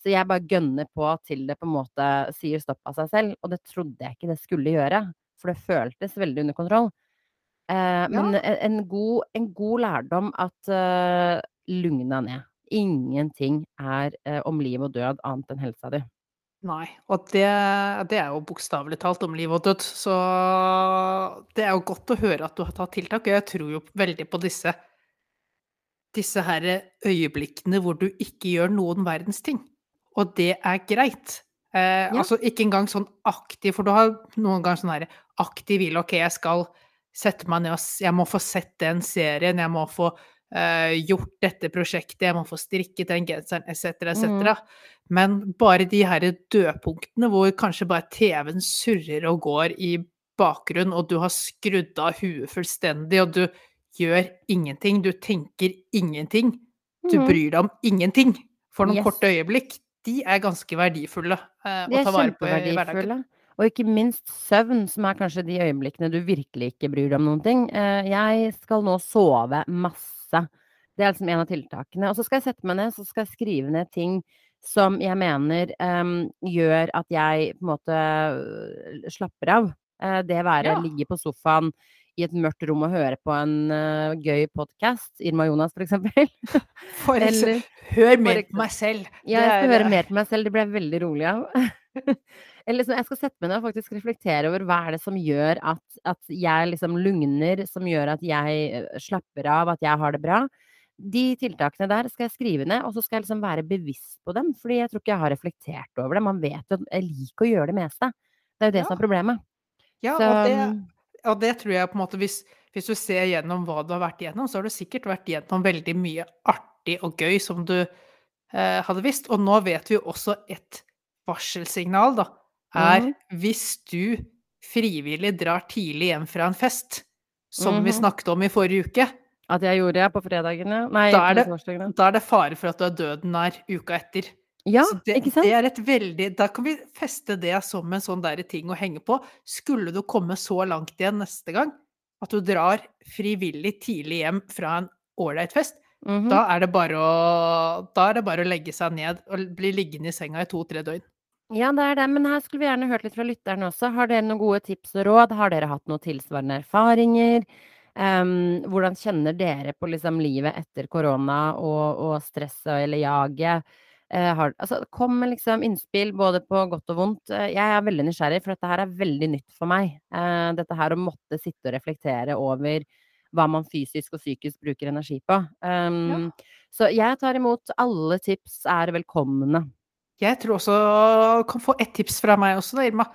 Så jeg bare gønner på til det på en måte sier stopp av seg selv, og det trodde jeg ikke det skulle gjøre. For det føltes veldig under kontroll. Eh, men Ja. en en god en god lærdom at, uh, lugna ned. Ingenting er, eh, om liv og død annet enn helsa di. Nei, og det det er jo bokstavelig talt om liv og død, så det er jo godt å høre at du har tatt tiltak, og jeg tror jo veldig på disse disse her øyeblikkene hvor du ikke gjør noen verdens ting, og det er greit. Eh, Ja. altså ikke engang sånn aktiv, for du har noen ganger sånn herre aktiv hvile, ok, jeg skal sette meg ned og jeg må få sett den serien, jeg må få, eh, gjort dette prosjektet, jeg må få strikket den genseren, etc., etc. Men bare de her dødpunktene hvor kanskje bare TV-en surrer og går i bakgrunnen, og du har skrudd av huet fullstendig, og du gjør ingenting, du tenker ingenting, du Mhm. bryr deg om ingenting for noen Yes. korte øyeblikk, de er ganske verdifulle, eh, å ta vare på i hverdagen. Og ikke minst søvn, som er kanskje de øyeblikkene du virkelig ikke bryr deg om noen ting. Eh, jeg skal nå sove masse. Det er liksom en av tiltakene. Og så skal jeg sette meg ned, så skal jeg skrive ned ting som jeg mener, um, gjør at jeg på en måte slapper av. Uh, det være Ja. ligge på sofaen i et mørkt rom og høre på en, uh, gøy podkast, Irma Jonas for eksempel. For Eller hør mer på meg selv. Ja, jeg skal høre eh mer på meg selv, det ble jeg veldig rolig av. Eller liksom, jeg skal sette meg ned og faktisk reflektere over hva er det som gjør at at jeg liksom lugner, som gjør at jeg, øh, slapper av, at jeg har det bra. De tiltakene der skal jeg skrive ned, og så skal jeg liksom være bevisst på dem, fordi jeg tror ikke jeg har reflektert over det. Man vet jo at jeg liker å gjøre det meste. Det er jo det Ja. som er problemet. Ja, Så, og det mm og det tror jeg på en måte hvis hvis du ser gjennom hva du har vært igjennom, så har du sikkert vært igjennom veldig mye artig og gøy som du, eh, hadde visst. Og nå vet vi jo også et varselsignal, da, er mm. hvis du frivillig drar tidlig hjem fra en fest, som vi Mhm. snakket om i forrige uke, At jeg gjorde det på fredagen, ja. Nei, da er det da er det fare for at du er døden nær uka etter. Ja, Så det ikke sant? det er et veldig da kan vi feste det som en sånn derre ting å henge på. Skulle du komme så langt igjen neste gang at du drar frivillig tidlig hjem fra en ålreit fest, Mhm. da er det bare å da er det bare å legge seg ned og bli liggende i senga i 2-3 døgn. Ja, det er det, men her skulle vi gjerne hørt litt fra lytterne også. Har dere noen gode tips og råd? Har dere hatt noen tilsvarende erfaringer? Ehm, hvordan kjenner dere på liksom livet etter korona og og stresset eller jaget? Uh, har altså, kom med liksom innspill både på godt og vondt. Uh, jeg er veldig nysgjerrig, for dette her er veldig nytt for meg. Uh, dette her å måtte sitte og reflektere over hva man fysisk og psykisk bruker energi på. Ja. Ehm, så jeg tar imot alle tips er velkomne. Jeg tror også kan få ett tips fra meg også da, Irma,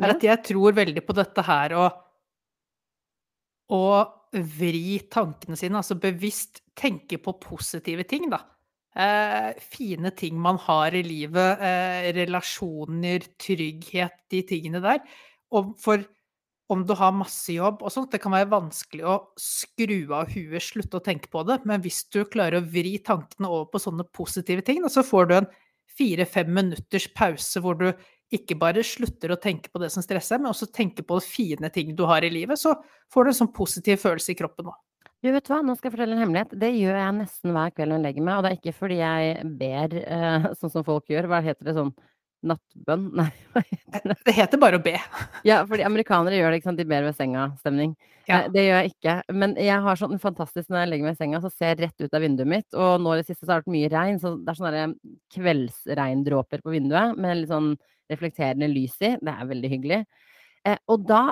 er Ja. at jeg tror veldig på dette her å å vri tankene sine, altså bevisst tenke på positive ting, da. Eh, fine ting man har i livet, eh, relasjoner, trygghet, de tingene der. Og for om du har masse jobb og sånt, det kan være vanskelig å skru av huet, slutte å tenke på det, men hvis du klarer å vri tankene over på sånne positive ting, da, så får du en 4-5 minutters pause hvor du ikke bare slutter å tenke på det som stresser, men også tenker på fine ting du har i livet, så får du en sånn positiv følelse i kroppen òg. Du, vet hva, nå skal jeg fortelle en hemmelighet. Det gjør jeg nesten hver kveld når jeg legger meg, og det er ikke fordi jeg ber eh, sånn som folk gjør. Hva heter det sånn nattbønn? Nei, hva heter det? Det heter bare å be. Ja, fordi amerikanere gjør det, ikke sant. De ber ved senga-stemning. Ja. Eh, det gjør jeg ikke. Men jeg har sånn fantastisk når jeg legger meg i senga, så ser jeg rett ut av vinduet mitt. Og nå i det siste så har det vært mye regn, så det er sånne kveldsregndråper på vinduet med litt sånn reflekterende lys i. Det er veldig hyggelig. Eh, og da,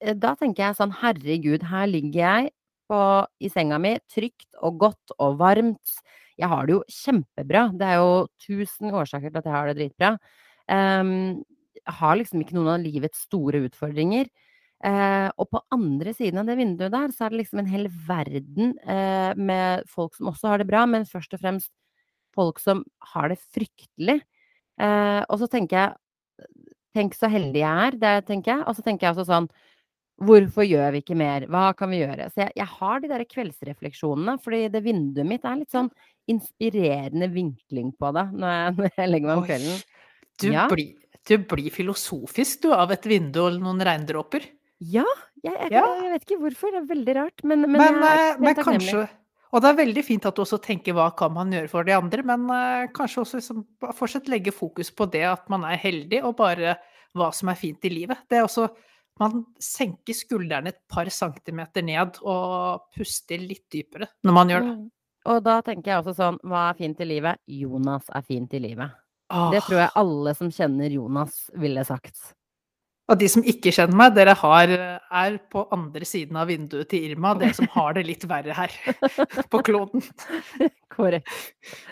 eh, da tenker jeg sånn, herregud, her ligger jeg på, i senga mi, trygt og godt og varmt. Jeg har det jo kjempebra. Det er jo tusen årsaker til at jeg har det dritbra. Um, jeg har liksom ikke noen av livets store utfordringer. Uh, og på andre siden av det vinduet der, så er det liksom en hel verden uh, med folk som også har det bra, men først og fremst folk som har det fryktelig. Uh, og så tenker jeg Tenk så heldig jeg er, det tenker jeg. Og så tenker jeg også sånn Hvorfor gjør vi ikke mer? Hva kan vi gjøre? Så jeg, jeg har de der kveldsrefleksjonene, fordi det vinduet mitt er litt sånn inspirerende vinkling på det når jeg, når jeg legger meg om kvelden. Du, Ja. blir, du blir filosofisk, du, av et vindu og noen regndråper. Ja, jeg, jeg, jeg vet ikke hvorfor, det er veldig rart, men, men, Men, eh, men kanskje Og det er veldig fint at du også tenker hva kan man gjøre for de andre, men uh, kanskje også liksom, fortsatt legge fokus på det at man er heldig, og bare hva som er fint i livet. Det er også Man senker skuldrene et par centimeter ned og puster litt dypere når man gjør det. Mm. Og da tenker jeg også sånn, hva er fint i livet? Jonas er fint i livet. Det tror jeg alle som kjenner Jonas ville sagt. Og de som ikke kjenner meg, dere har, er på andre siden av vinduet til Irma, dere som har det litt verre her på kloden. Korrekt.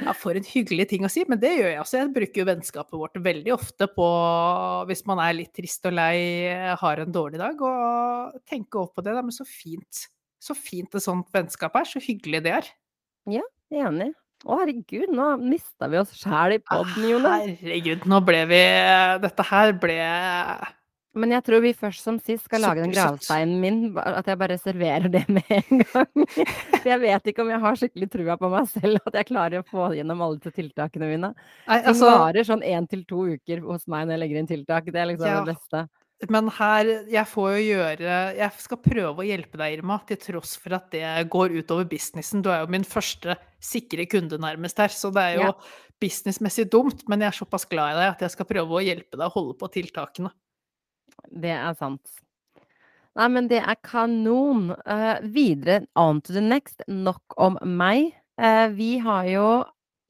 Ja, for en hyggelig ting å si, men det gjør jeg også. Jeg bruker jo vennskapet vårt veldig ofte på hvis man er litt trist og lei, har en dårlig dag, og tenke over på det. Da. Men så fint. Så fint et sånt vennskap er. Så hyggelig det er. Ja, jeg er Enig. Å herregud, nå mista vi oss sjæl i podden, Jone. Herregud, nå ble vi Dette her ble Men jeg tror vi først som sist skal lage den gravsteinen min, at jeg bare serverer det med en gang. For jeg vet ikke om jeg har skikkelig trua på meg selv, at jeg klarer å få gjennom alle disse tiltakene mine. Nei, altså, det varer sånn én til to uker hos meg når jeg legger inn tiltak. Det er liksom Ja. det beste. Men her Jeg får jo gjøre Jeg skal prøve å hjelpe deg, Irma, til tross for at det går utover businessen. Du er jo min første sikre kunde nærmest her, så det er jo Ja. businessmessig dumt. Men jeg er såpass glad i deg at jeg skal prøve å hjelpe deg å holde på tiltakene. Det er sant. Nei, men det er kanon. Uh, videre on to the next. Nok om meg. Uh, vi har jo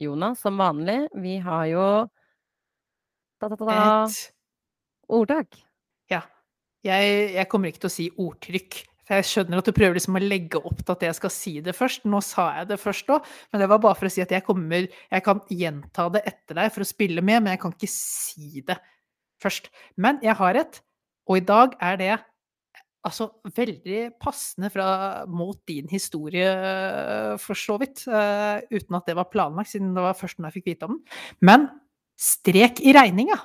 Jonas, som vanlig. Vi har jo da, da, da, Et ordtak. Ja. Jeg, jeg kommer ikke til å si ordtrykk. For jeg skjønner at du prøver liksom å legge opp til at jeg skal si det først. Nå sa jeg det først òg, men det var bare for å si at jeg kommer Jeg kan gjenta det etter deg for å spille med, men jeg kan ikke si det først. Men jeg har et, og i dag er det altså veldig passende fra, mot din historie, for så vidt. Uh, uten at det var planlagt, siden det var først når jeg fikk vite om den. Men strek i regninga.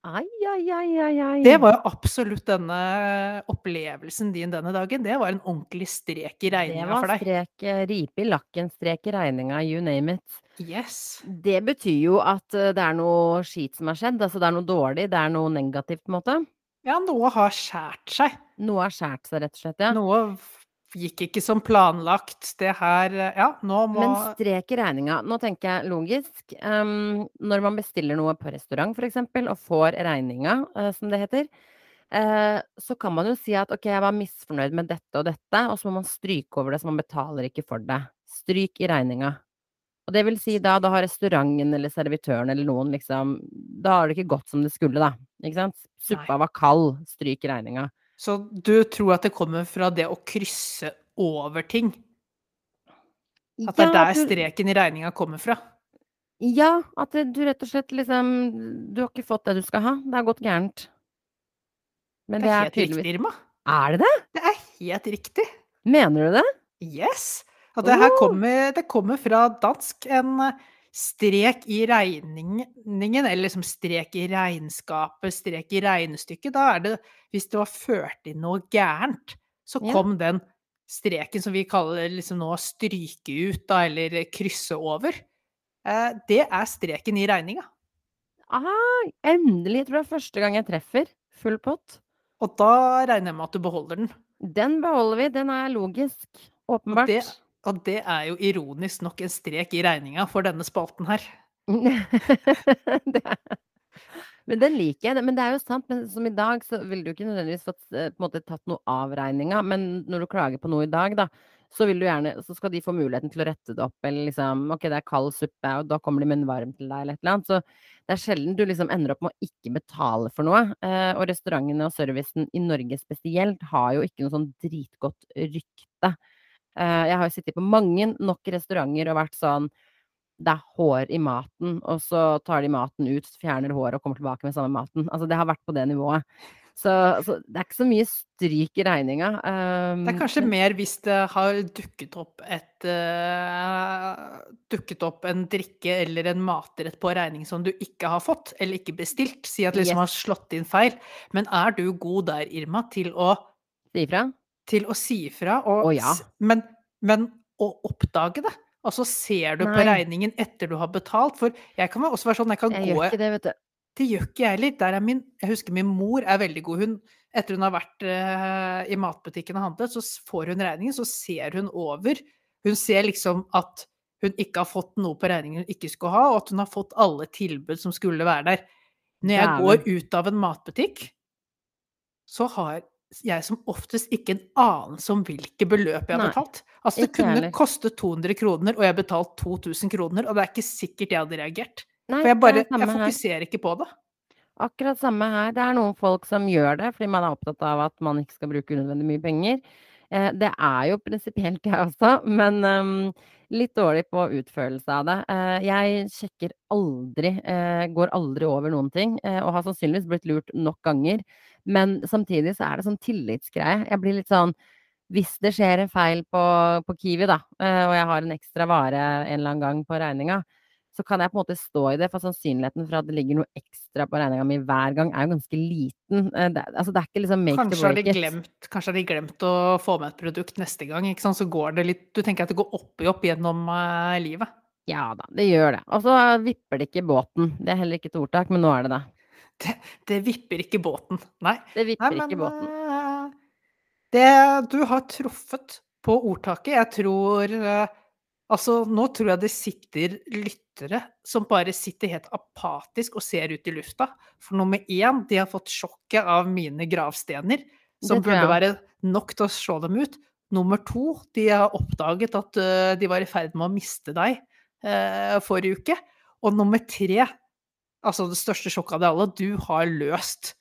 Ai, ai, ai, ai, ai. Det var jo absolutt denne opplevelsen din denne dagen. Det var en ordentlig strek i regninga for deg. Det strek, eh, ripe i lakken, strek i regninga, you name it. Yes. Det betyr jo at eh, det er noe skit som har skjedd. Altså det er noe dårlig, det er noe negativt, på en måte. Ja, noe har skjært seg. Noe har skjært seg, rett og slett, ja. Noe gikk ikke som planlagt. Det her Ja, nå må Men strek i regninga. Nå tenker jeg logisk. Um, når man bestiller noe på restaurant f.eks., og får regninga, uh, som det heter, uh, så kan man jo si at ok, jeg var misfornøyd med dette og dette, og så må man stryke over det, så man betaler ikke for det. Stryk i regninga. Og det vil si da, da har restauranten eller servitøren eller noen liksom Da har det ikke gått som det skulle, da. Ikke sant? Suppa var kald. Stryk i regninga. Så du tror at det kommer fra det å krysse over ting? At det er der streken i regninga kommer fra? Ja, at du rett og slett liksom Du har ikke fått det du skal ha. Det har gått gærent. Men Det er helt tydeligvis riktig, Irma. Er det det? Det er helt riktig. Mener du det? Yes! At det her kommer, det kommer fra dansk. En strek i regningen, eller liksom strek i regnskapet, strek i regnestykket. Da er det hvis det var ført inn noe gærent, så Ja. kom den streken som vi kaller liksom nå stryke ut, da, eller krysse over. Eh, Det er streken i regninga. Aha, endelig! Jeg tror det er første gang jeg treffer full pott. Og da regner jeg med at du beholder den? Den beholder vi, den er logisk. Og det Åpenbart. Og det er jo ironisk nok en strek i regninga for denne spalten her. Men den liker jeg. Men det er jo sant, men som i dag så ville du ikke nødvendigvis fått, eh, måte tatt noe av regninga, men når du klager på noe i dag, da, så gjerne så skal de få muligheten til å rette det opp, eller liksom OK, det er kald suppe, og da kommer de med en varm til deg, eller et eller annet. Så det er sjelden du liksom ender opp med å ikke betale for noe. Eh, og restaurantene og servicen i Norge spesielt har jo ikke noe sånn dritgodt rykte. Eh, jeg har jo sittet på mange nok restauranter og vært sånn det er hår i maten, og så tar de maten ut, fjerner håret og kommer tilbake med samme maten. Altså, det har vært på det nivået. Så, så det er ikke så mye stryk i regninga. Um, det er kanskje mer hvis det har dukket opp et uh, Dukket opp en drikke eller en matrett på regning som du ikke har fått, eller ikke bestilt. Si at liksom yes. har slått inn feil. Men er du god der, Irma, til å Si ifra? Til å si ifra, og, oh, ja. men, men å oppdage det? Og så ser du på regningen etter du har betalt, for jeg kan også være sånn jeg kan Jeg gå gjør ikke det, vet du. Det gjør ikke jeg heller. Er min Jeg husker min mor er veldig god. Hun etter hun har vært uh, i matbutikken og handlet, så får hun regningen, så ser hun over. Hun ser liksom at hun ikke har fått noe på regningen hun ikke skulle ha, og at hun har fått alle tilbud som skulle være der. Når jeg går ut av en matbutikk, så har jeg som oftest ikke en anelse om hvilke beløp jeg har Nei, betalt. Altså, det kunne heller. kostet 200 kroner, og jeg har betalt 2000 kroner, og det er ikke sikkert jeg hadde reagert. Nei, For jeg bare jeg fokuserer her. ikke på det. Akkurat samme her. Det er noen folk som gjør det fordi man er opptatt av at man ikke skal bruke unødvendig mye penger. Eh, det er jo prinsipielt jeg også, men um, litt dårlig på utførelse av det. Eh, jeg sjekker aldri, eh, går aldri over noen ting, eh, og har sannsynligvis blitt lurt nok ganger. Men samtidig så er det sånn tillitsgreie. Jeg blir litt sånn hvis det skjer en feil på, på Kiwi, da, eh, og jeg har en ekstra vare en eller annen gang på regninga, så kan jeg på en måte stå i det, for sannsynligheten for at det ligger noe ekstra på regninga mi hver gang, er jo ganske liten. Eh, Det, altså, det er ikke liksom make Kanskje de break it. glemt, kanskje har de glemt å få med et produkt neste gang, ikke sant? Så går det litt Du tenker at det går opp i opp gjennom uh, livet. Ja da, det gjør det. Og så vipper det ikke båten. Det er heller ikke et ordtak, men nå er det det. Det, det vipper ikke båten. Nei. Det Nei, vipper men ikke båten. eh, det Du har truffet på ordtaket. Jeg tror eh, Altså, nå tror jeg det sitter lyttere som bare sitter helt apatisk og ser ut i lufta. For nummer én, de har fått sjokket av mine gravstener, som burde være nok til å slå dem ut. Nummer to, de har oppdaget at eh, de var i ferd med å miste deg eh, forrige uke. Og nummer tre, altså det største sjokket av det alle, du har løst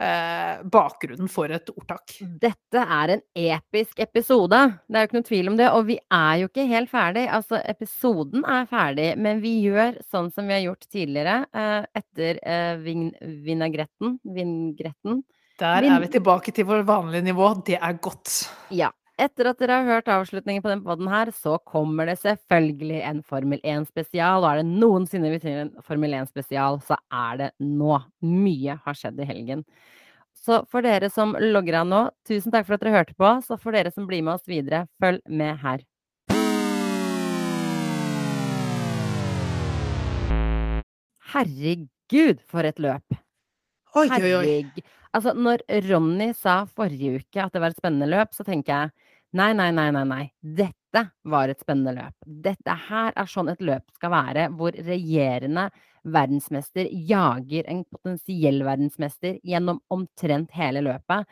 eh, bakgrunnen for et ordtak. Dette er en episk episode. Det er jo ikke noe tvil om det. Og vi er jo ikke helt ferdig. Altså, episoden er ferdig, men vi gjør sånn som vi har gjort tidligere, eh, etter eh, vin vinagretten. Vingretten. Der er vi tilbake til vårt vanlige nivå. Det er godt. Ja. Etter at dere har hørt avslutningen på den poden her, så kommer det selvfølgelig en Formel 1-spesial. Og er det noensinne vi trenger en Formel 1-spesial, så er det nå. Mye har skjedd i helgen. Så for dere som logger av nå, tusen takk for at dere hørte på. Så for dere som blir med oss videre, følg med her. Herregud, for et løp! Herregud. Altså, når Ronny sa forrige uke at det var et spennende løp, så tenker jeg nei, nei, nei, nei, nei. Dette var et spennende løp. Dette her er sånn et løp skal være, hvor regjerende verdensmester jager en potensiell verdensmester gjennom omtrent hele løpet.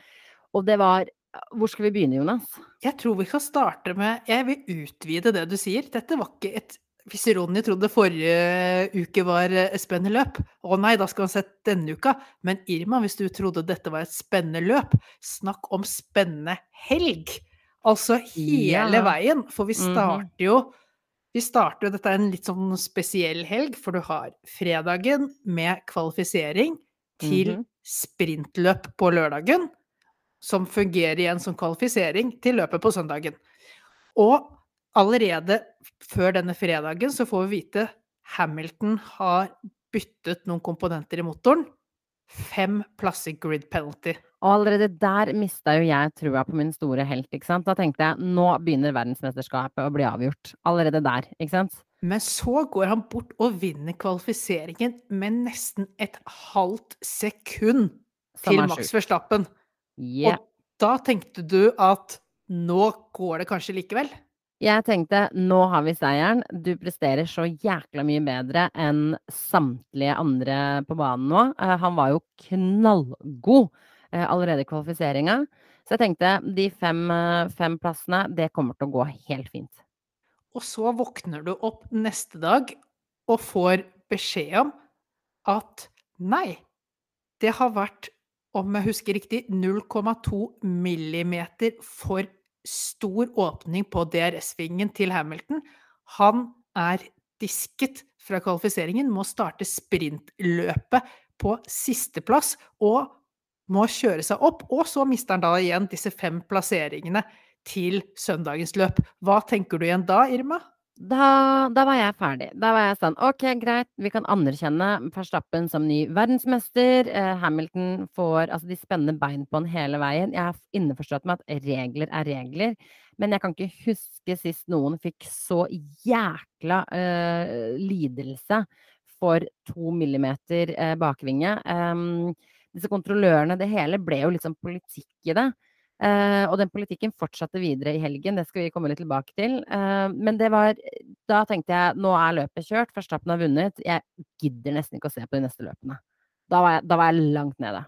Og det var Hvor skal vi begynne, Jonas? Jeg tror vi kan starte med Jeg vil utvide det du sier. Dette var ikke et Hvis Ronny trodde forrige uke var et spennende løp, å nei, da skal han se denne uka. Men Irma, hvis du trodde dette var et spennende løp, snakk om spennende helg! Altså hele Ja. veien. For vi Mhm. starter jo vi starter Dette er en litt sånn spesiell helg, for du har fredagen med kvalifisering til Mhm. sprintløp på lørdagen, som fungerer igjen som kvalifisering til løpet på søndagen. Og allerede før denne fredagen så får vi vite Hamilton har byttet noen komponenter i motoren. Fem plasser grid penalty. Og allerede der mista jo jeg trua på min store helt, ikke sant. Da tenkte jeg nå begynner verdensmesterskapet å bli avgjort. Allerede der, ikke sant. Men så går han bort og vinner kvalifiseringen med nesten et halvt sekund til Max. Verstappen. Yeah. Og da tenkte du at nå går det kanskje likevel? Jeg tenkte nå har vi seieren. Du presterer så jækla mye bedre enn samtlige andre på banen nå. Eh, han var jo knallgod eh, allerede i kvalifiseringa. Så jeg tenkte de fem, eh, fem plassene, det kommer til å gå helt fint. Og så våkner du opp neste dag og får beskjed om at nei, det har vært, om jeg husker riktig, 0,2 millimeter for stor åpning på DRS-vingen til Hamilton. Han er disket fra kvalifiseringen, må starte sprintløpet på sisteplass og må kjøre seg opp. Og så mister han da igjen disse fem plasseringene til søndagens løp. Hva tenker du igjen da, Irma? Da, da var jeg ferdig. Da var jeg sånn OK, greit, vi kan anerkjenne Verstappen som ny verdensmester. Eh, Hamilton får Altså, de spenner bein på han hele veien. Jeg har innforstått med at regler er regler, men jeg kan ikke huske sist noen fikk så jækla eh, lidelse for to millimeter eh, bakvinge. Em, disse kontrollørene, det hele ble jo litt sånn politikk i det. Eh, og den politikken fortsatte videre i helgen, det skal vi komme litt tilbake til. Eh, men det var Da tenkte jeg nå er løpet kjørt, Verstappen har vunnet. Jeg gidder nesten ikke å se på de neste løpene. Da var jeg, da var jeg langt nede.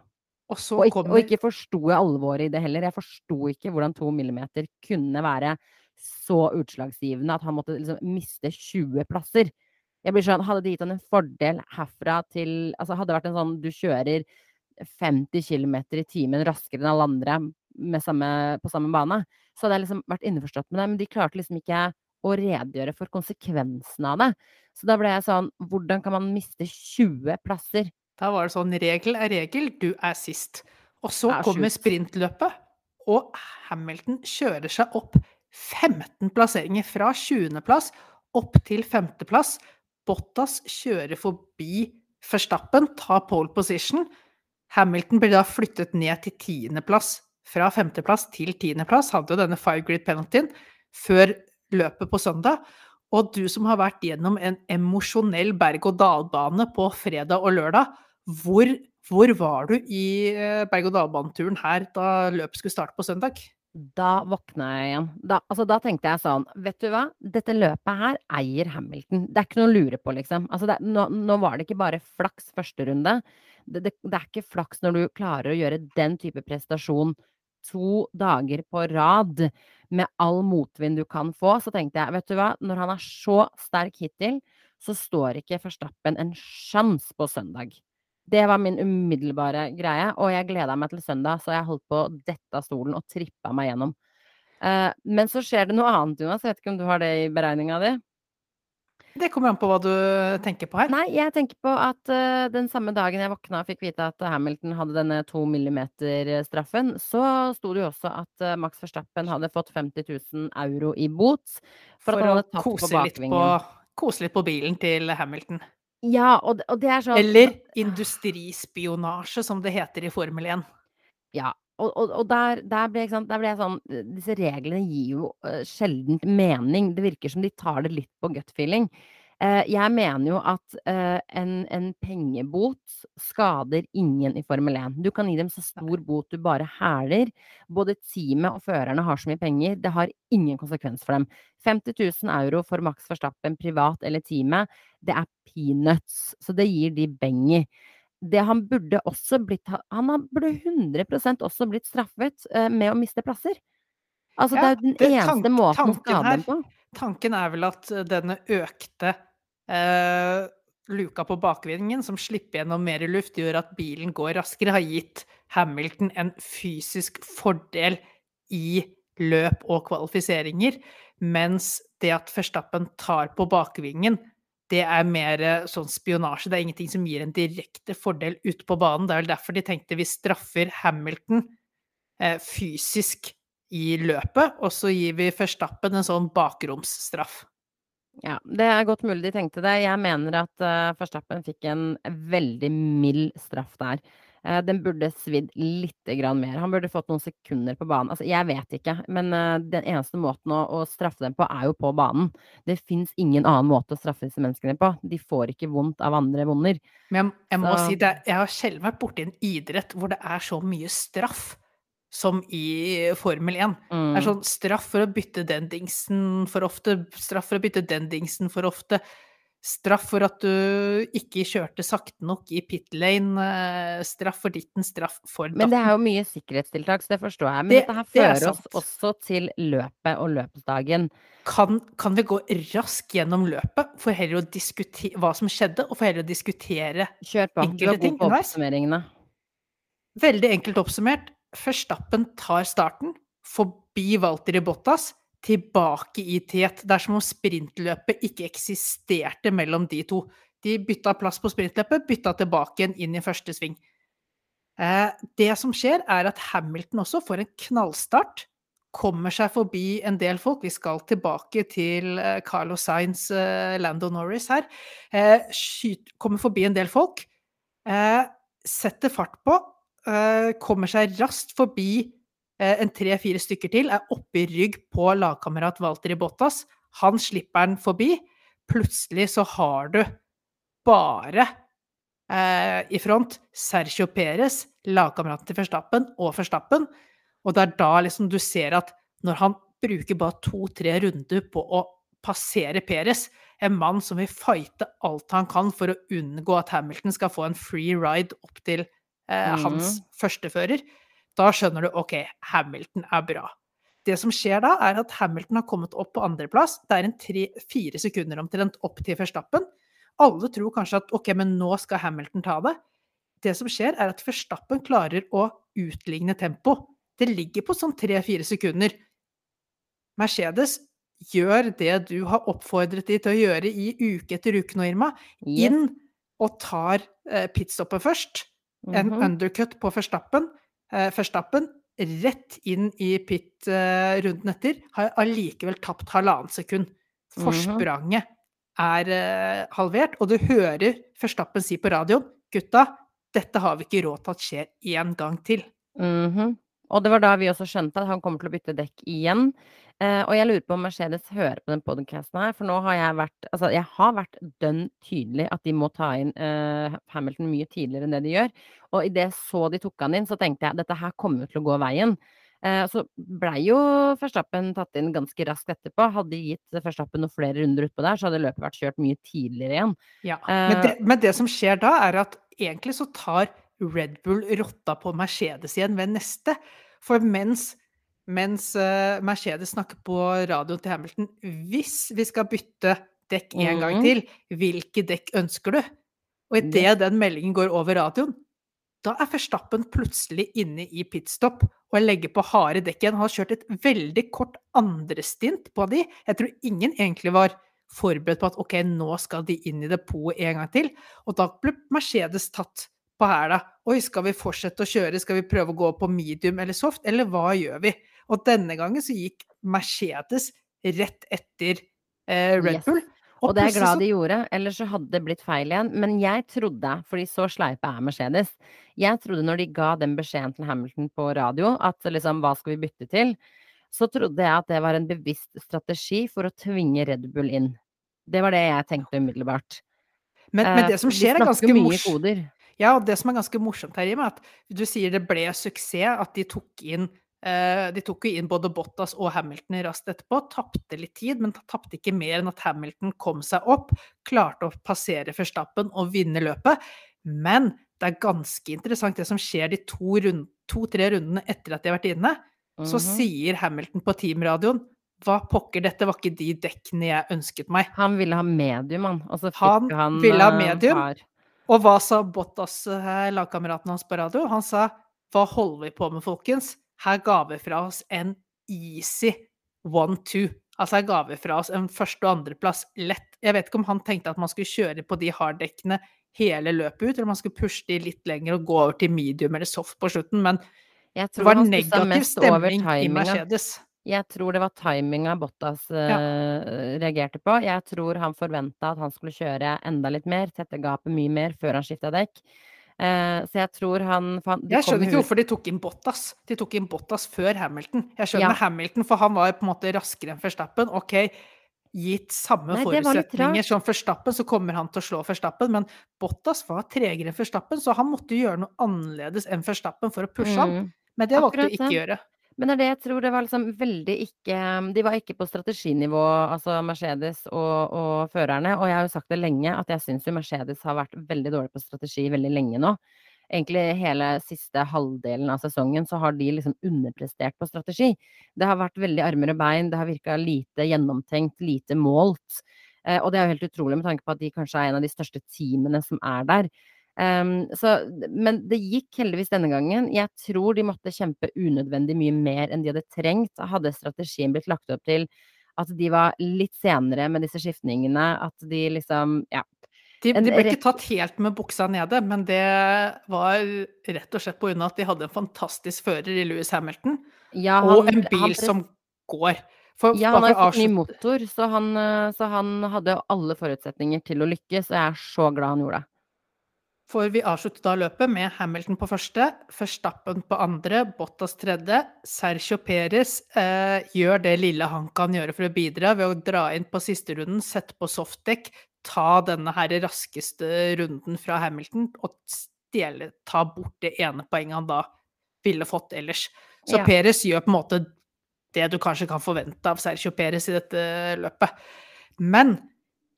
Og Og ikke, og ikke forsto jeg alvoret i det heller. Jeg forsto ikke hvordan to millimeter kunne være så utslagsgivende at han måtte liksom miste 20 plasser. Jeg blir sånn, Hadde det gitt han en fordel herfra til altså Hadde det vært en sånn du kjører 50 km i timen raskere enn alle andre samme, på samme bane, så hadde jeg liksom vært innforstått med det. Men de klarte liksom ikke å redegjøre for konsekvensene av det. Så da ble jeg sånn Hvordan kan man miste 20 plasser? Da var det sånn regel er regel, du er sist. Og så er kommer sprintløpet, og Hamilton kjører seg opp 15 plasseringer fra 20. plass opp til 5. plass. Bottas kjører forbi Verstappen, tar pole position. Hamilton blir da flyttet ned til 10. Fra femteplass til tiendeplass. Hadde jo denne five grid penaltyen før løpet på søndag. Og du som har vært gjennom en emosjonell berg-og-dal-bane på fredag og lørdag, hvor, hvor var du i eh, berg-og-dal-baneturen her da løpet skulle starte på søndag? Da våkna jeg igjen. Da, altså, da tenkte jeg sånn, vet du hva, dette løpet her eier Hamilton. Det er ikke noe å lure på, liksom. Altså, det, nå, nå var det ikke bare flaks første runde. Det, det, det er ikke flaks når du klarer å gjøre den type prestasjon to dager på rad med all motvind du kan få. Så tenkte jeg, vet du hva, når han er så sterk hittil, så står ikke Forstappen en sjans på søndag. Det var min umiddelbare greie, og jeg gleda meg til søndag, så jeg holdt på å dette av stolen og trippa meg gjennom. Eh, men så skjer det noe annet, Jonas. Jeg vet ikke om du har det i beregninga di? Det kommer an på hva du tenker på her. Nei, jeg tenker på at uh, den samme dagen jeg våkna og fikk vite at Hamilton hadde denne to millimeter-straffen, så sto det jo også at uh, Max Verstappen hadde fått 50 000 euro i bot for, at han å hadde tatt på bakvingen. på, kose litt på bilen til Hamilton. Ja, og, og det er sånn Eller industrispionasje, som det heter i Formel 1. Ja, og, og, og der, der, ble, sant, der ble jeg sånn eh, Disse reglene gir jo uh, sjeldent mening. Det virker som de tar det litt på gut feeling. Uh, jeg mener jo at uh, en, en pengebot skader ingen i Formel 1. Du kan gi dem så stor bot du bare hæler. Både teamet og førerne har så mye penger. Det har ingen konsekvens for dem. 50 000 euro for Max Verstappen privat eller teamet, det er peanuts. Så det gir de beng i det han burde også blitt Han har- burde 100 også blitt straffet eh, med å miste plasser. Altså, det er jo den det- eneste tank- måten å skade dem på. Tanken er vel at eh, denne økte eh, luka på bakvingen, som slipper gjennom mer luft, gjør at bilen går raskere, har gitt Hamilton en fysisk fordel i løp og kvalifiseringer, mens det at Verstappen tar på bakvingen, det er mer eh, sånn spionasje. Det er ingenting som gir en direkte fordel ute på banen. Det er vel derfor de tenkte vi straffer Hamilton eh, fysisk i løpet, og så gir vi Verstappen en sånn bakromsstraff. Ja, det er godt mulig de tenkte det. Jeg mener at uh, fikk en veldig mild straff der. Eh, den burde svidd litt mer. Han burde fått noen sekunder på banen. Altså, jeg vet ikke, men uh, den eneste måten å, å, straffe dem på, er jo på banen. Det fins ingen annen måte å straffe disse menneskene på. De får ikke vondt av andre vonder. Men jeg, jeg må si det, jeg har sjelden vært borti en idrett hvor det er så mye straff som i Formel 1. Mm. Det er sånn straff for å bytte den dingsen for ofte, straff for å bytte den dingsen for ofte. Straff for at du ikke kjørte sakte nok i pit lane. Eh, straff for ditten, straff for datten. Men det er jo mye sikkerhetstiltak, så det forstår jeg. Men det, dette her fører oss også til løpet og løpsdagen. Kan, kan, vi gå raskt gjennom løpet for heller å diskutere hva som skjedde, og for heller å diskutere Kjør på. Du er god på oppsummeringene. Veldig enkelt oppsummert. Førstappen tar starten, forbi Walter i Bottas tilbake i tet. Det er som om sprintløpet ikke eksisterte mellom de to. De bytta plass på sprintløpet, bytta tilbake igjen inn i første sving. Eh, det som skjer, er at Hamilton også får en knallstart. Kommer seg forbi en del folk. Vi skal tilbake til Carlo Carlos Sainz, eh, Lando Norris her. Kommer forbi en del folk. Setter fart på. Kommer seg raskt forbi Eh, en tre-fire stykker til er oppe i rygg på lagkamerat Walter i Bottas. Han slipper den forbi. Plutselig så har du bare eh, i front Sergio Perez, lagkameraten til Verstappen, og Verstappen. Og det er da liksom du ser at når han bruker bare to-tre runder på å passere Perez, en mann som vil fighte alt han kan for å unngå at Hamilton skal få en free ride opp til eh, hans mm. førstefører, da skjønner du ok, Hamilton er bra. Det som skjer da, er at Hamilton har kommet opp på andreplass. Det er en tre-fire sekunder omtrent opp til Verstappen. Alle tror kanskje at ok, men nå skal Hamilton ta det. Det som skjer, er at Verstappen klarer å utligne tempo. Det ligger på sånn tre-fire sekunder. Mercedes gjør det du har oppfordret de til å gjøre i uke etter uke nå, Irma. Inn og tar eh, pitstoppet først. En mhm. undercut på Verstappen. Eh, Verstappen rett inn i pit-runden eh, etter, har allikevel tapt halvannet sekund. Mhm. Forspranget er eh, halvert, og du hører Førstappen si på radioen 'Gutta, dette har vi ikke råd til at skjer én gang til'. Mm -hmm. Og det var da vi også skjønte at han kommer til å bytte dekk igjen. Eh, og jeg lurer på om Mercedes hører på den podcasten her, for nå har jeg vært Altså, jeg har vært dønn tydelig at de må ta inn uh, Hamilton mye tidligere enn det de gjør. Og idet så de tok han inn, så tenkte jeg dette her kommer jo til å gå veien. Uh, så blei jo Verstappen tatt inn ganske raskt etterpå. Hadde de gitt Verstappen noen flere runder utpå der, så hadde løpet vært kjørt mye tidligere igjen. Ja, men det, men det som skjer da, er at egentlig så tar Red Bull rotta på Mercedes igjen ved neste. For mens, mens uh, Mercedes snakker på radioen til Hamilton Hvis vi skal bytte dekk en mm. gang til, hvilke dekk ønsker du? Og idet den meldingen går over radioen, da er Verstappen plutselig inne i pitstop og legger på harde dekk igjen. Han har kjørt et veldig kort andrestint på de. Jeg tror ingen egentlig var forberedt på at ok, nå skal de inn i depotet en gang til. Og da ble Mercedes tatt på hæla. Oi, skal vi fortsette å kjøre, skal vi prøve å gå på medium eller soft, eller hva gjør vi? Og denne gangen så gikk Mercedes rett etter eh, Red Bull. Og, Og, det er jeg glad de gjorde, ellers så hadde det blitt feil igjen. Men jeg trodde, fordi så sleipe er Mercedes, jeg trodde når de ga den beskjeden til Hamilton på radio, at liksom hva skal vi bytte til, så trodde jeg at det var en bevisst strategi for å tvinge Red Bull inn. Det var det jeg tenkte umiddelbart. Men, men det som eh, skjer, er ganske morsomt. Ja, og det som er ganske morsomt her, Jim, er at du sier det ble suksess at de tok inn de tok jo inn både Bottas og Hamilton raskt etterpå. Tapte litt tid, men tapte ikke mer enn at Hamilton kom seg opp. Klarte å passere Verstappen og vinne løpet. Men det er ganske interessant det som skjer de to-tre to, rundene etter at de har vært inne. Så mm -hmm. sier Hamilton på teamradioen hva pokker, dette var ikke de dekkene jeg ønsket meg. Han ville ha medium, han. han, han ville ha eh, medium. Har... Og hva sa Bottas, eh, lagkameraten hans på radio? Han sa hva holder vi på med, folkens? Her ga vi fra oss en easy one-two. Altså her ga vi fra oss en første- og andreplass lett. Jeg vet ikke om han tenkte at man skulle kjøre på de harddekkene hele løpet ut, eller om man skulle pushe de litt lenger og gå over til medium eller soft på slutten, men det var negativ stemning i Mercedes. Jeg tror det var timinga Bottas uh, ja. reagerte på. Jeg tror han forventa at han skulle kjøre enda litt mer, tette gapet mye mer før han skifta dekk. Eh, så jeg tror han Jeg skjønner ikke hvorfor de tok inn Bottas. De tok inn Bottas før Hamilton. Jeg skjønner Ja. Hamilton, for han var på en måte raskere enn Verstappen. OK, gitt samme Nei, forutsetninger som Verstappen, så kommer han til å slå Verstappen, men Bottas var tregere enn Verstappen, så han måtte gjøre noe annerledes enn Verstappen for å pushe mm. ham. Men det valgte du ikke å gjøre. Men det er det jeg tror det var liksom veldig ikke De var ikke på strateginivå, altså Mercedes og og førerne, og jeg har jo sagt det lenge at jeg syns jo Mercedes har vært veldig dårlig på strategi veldig lenge nå. Egentlig hele siste halvdelen av sesongen så har de liksom underprestert på strategi. Det har vært veldig armer og bein, det har virka lite gjennomtenkt, lite målt. Eh, og det er jo helt utrolig med tanke på at de kanskje er en av de største teamene som er der. Ehm, så Men det gikk heldigvis denne gangen. Jeg tror de måtte kjempe unødvendig mye mer enn de hadde trengt. Hadde strategien blitt lagt opp til at de var litt senere med disse skiftningene, at de liksom Ja. De, de ble ikke tatt helt med buksa nede, men det var rett og slett på grunn av at de hadde en fantastisk fører i Louis Hamilton, Ja, og en bil som går. For, Ja, han har fått ny motor, så han, så han hadde alle forutsetninger til å lykkes, og jeg er så glad han gjorde det. For vi avsluttet da løpet med Hamilton på første, Verstappen på andre, Bottas tredje. Sergio Perez eh, gjør det lille han kan gjøre for å bidra, ved å dra inn på siste runden, sette på softdekk, ta denne her raskeste runden fra Hamilton og stjele, ta bort det ene poenget han da ville fått ellers. Så Ja. Perez gjør på en måte det du kanskje kan forvente av Sergio Perez i dette løpet. Men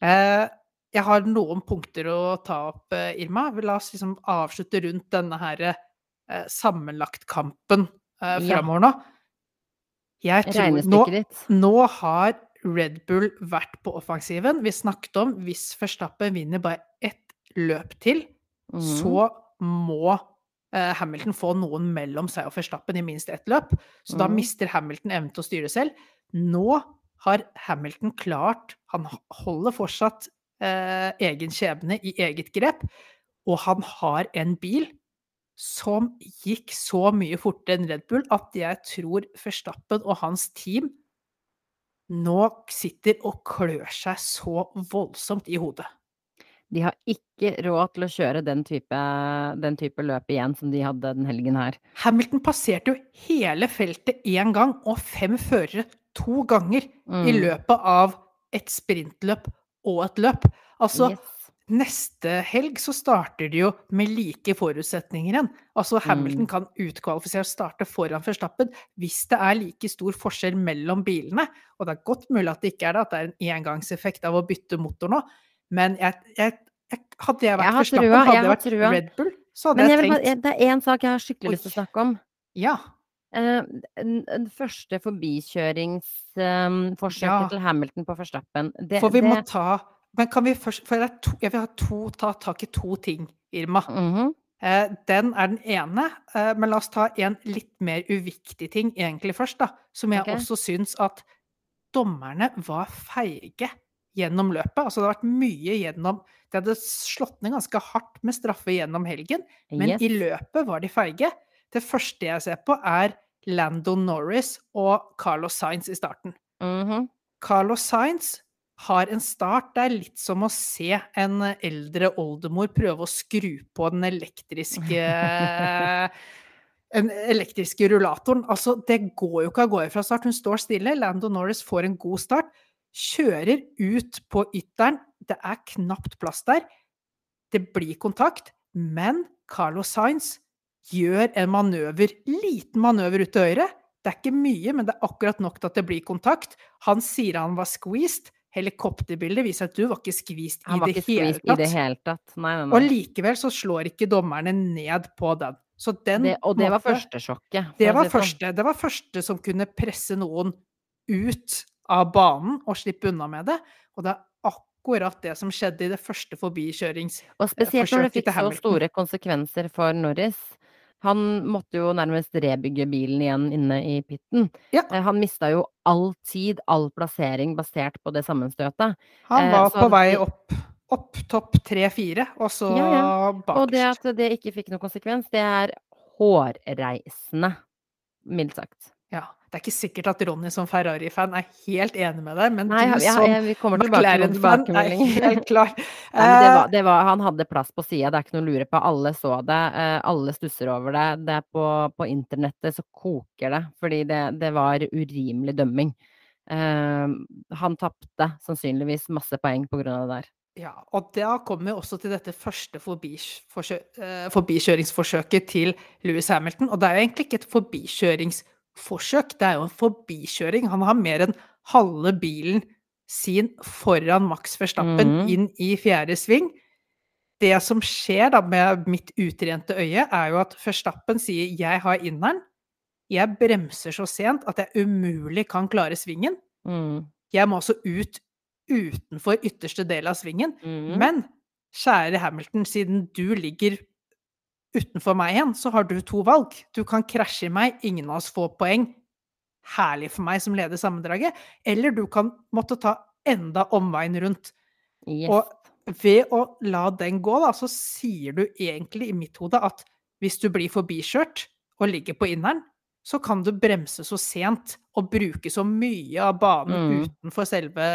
eh, jeg har noen punkter å ta opp, eh, Irma. La oss liksom avslutte rundt denne her eh, sammenlagtkampen eh, framover nå. Jeg tror nå, nå har Red Bull vært på offensiven. Vi snakket om hvis Verstappen vinner bare ett løp til, mm. så må eh, Hamilton få noen mellom seg og Verstappen i minst ett løp. Så da Mhm. mister Hamilton evnen til å styre selv. Nå har Hamilton klart Han holder fortsatt eh, egen skjebne i eget grep, og han har en bil som gikk så mye fortere enn Red Bull at jeg tror Verstappen og hans team nå sitter og klør seg så voldsomt i hodet. De har ikke råd til å kjøre den type, den type løp igjen som de hadde den helgen her. Hamilton passerte jo hele feltet én gang og fem førere to ganger i Mm. løpet av et sprintløp og et løp. Altså, Yes. neste helg så starter de jo med like forutsetninger igjen. Altså, Hamilton Mm. kan utkvalifisere og starte foran Verstappen hvis det er like stor forskjell mellom bilene. Og det er godt mulig at det ikke er det, at det er en engangseffekt av å bytte motor nå. Men jeg, jeg, jeg, hadde jeg vært Verstappen, hadde jeg vært. Red Bull, så hadde Men jeg bare, tenkt det er én sak jeg har skikkelig lyst til å snakke om. Ja. Eh, den, den første forbikjøringsforsøket Ja. til Hamilton på Forstappen Det, For vi må det, ta Men kan vi først For to, jeg vil ha to, ta tak i to ting, Irma. Mhm. Eh, den er den ene, eh, men la oss ta en litt mer uviktig ting egentlig først, da. Som jeg okay. også syns at dommerne var feige gjennom løpet. Altså det har vært mye gjennom De hadde slått ned ganske hardt med straffe gjennom helgen, men Yes. i løpet var de feige. Det første jeg ser på, er Lando Norris og Carlos Sainz i starten. Mhm. Carlos Sainz har en start det er litt som å se en eldre oldemor prøve å skru på den elektriske den elektriske rullatoren. Altså, det går jo ikke av gårde fra start. Hun står stille. Lando Norris får en god start. Kjører ut på ytteren. Det er knapt plass der. Det blir kontakt, men Carlos Sainz gjør en manøver, liten manøver ut til høyre. Det er ikke mye, men det er akkurat nok til at det blir kontakt. Han sier han var squeezed. Helikopterbildet viser at du var ikke squeezed i det ikke hele i det hele tatt. Nei, nei, Og likevel så slår ikke dommerne ned på den. Så den Det, og det var første sjokket. det var sånn. første, det var første som kunne presse noen ut av banen og slippe unna med det. Og det er akkurat det som skjedde i det første forbikjørings... Og spesielt når det fikk så store konsekvenser for Norris. Han måtte jo nærmest rebygge bilen igjen inne i pitten. Ja. Eh, Han mista jo all tid, all plassering basert på det sammenstøtet. Han Eh, var på vei opp, opp topp tre-fire, og så Ja, Og det at det ikke fikk noen konsekvens, det er hårreisende, mildt sagt. Ja. Det er ikke sikkert at Ronny som Ferrari-fan er helt enig med deg, men Nei, du som ja, McLaren-fan er helt klar. Nei, men det Eh, var, det var, han hadde plass på sida, det er ikke noe å lure på. Alle så det. eh, alle stusser over det. Det er på, på internettet så koker det, fordi det, det var urimelig dømming. Uh, han tapte sannsynligvis masse poeng på grunn av det der. Ja, og da kommer vi også til dette første eh, forbikjøringsforsøket til Louis Hamilton. Og det er jo egentlig ikke et forbikjøringsforsøk, det er jo en forbikjøring. Han har mer enn halve bilen sin foran Max Verstappen mm. inn i fjerde sving. Det som skjer da med mitt utrente øye, er jo at Verstappen sier 'jeg har inneren'. Jeg bremser så sent at jeg umulig kan klare svingen. Mm. Jeg må altså ut utenfor ytterste del av svingen. Mm. Men kjære Hamilton, siden du ligger utenfor meg igjen, så har du to valg. Du kan krasje i meg, ingen av oss får poeng. Herlig for meg som leder sammendraget. Eller du kan måtte ta enda omveien rundt. Yes. Og ved å la den gå, da, så sier du egentlig i mitt hode at hvis du blir forbikjørt og ligger på inneren, så kan du bremse så sent og bruke så mye av banen Mm. utenfor selve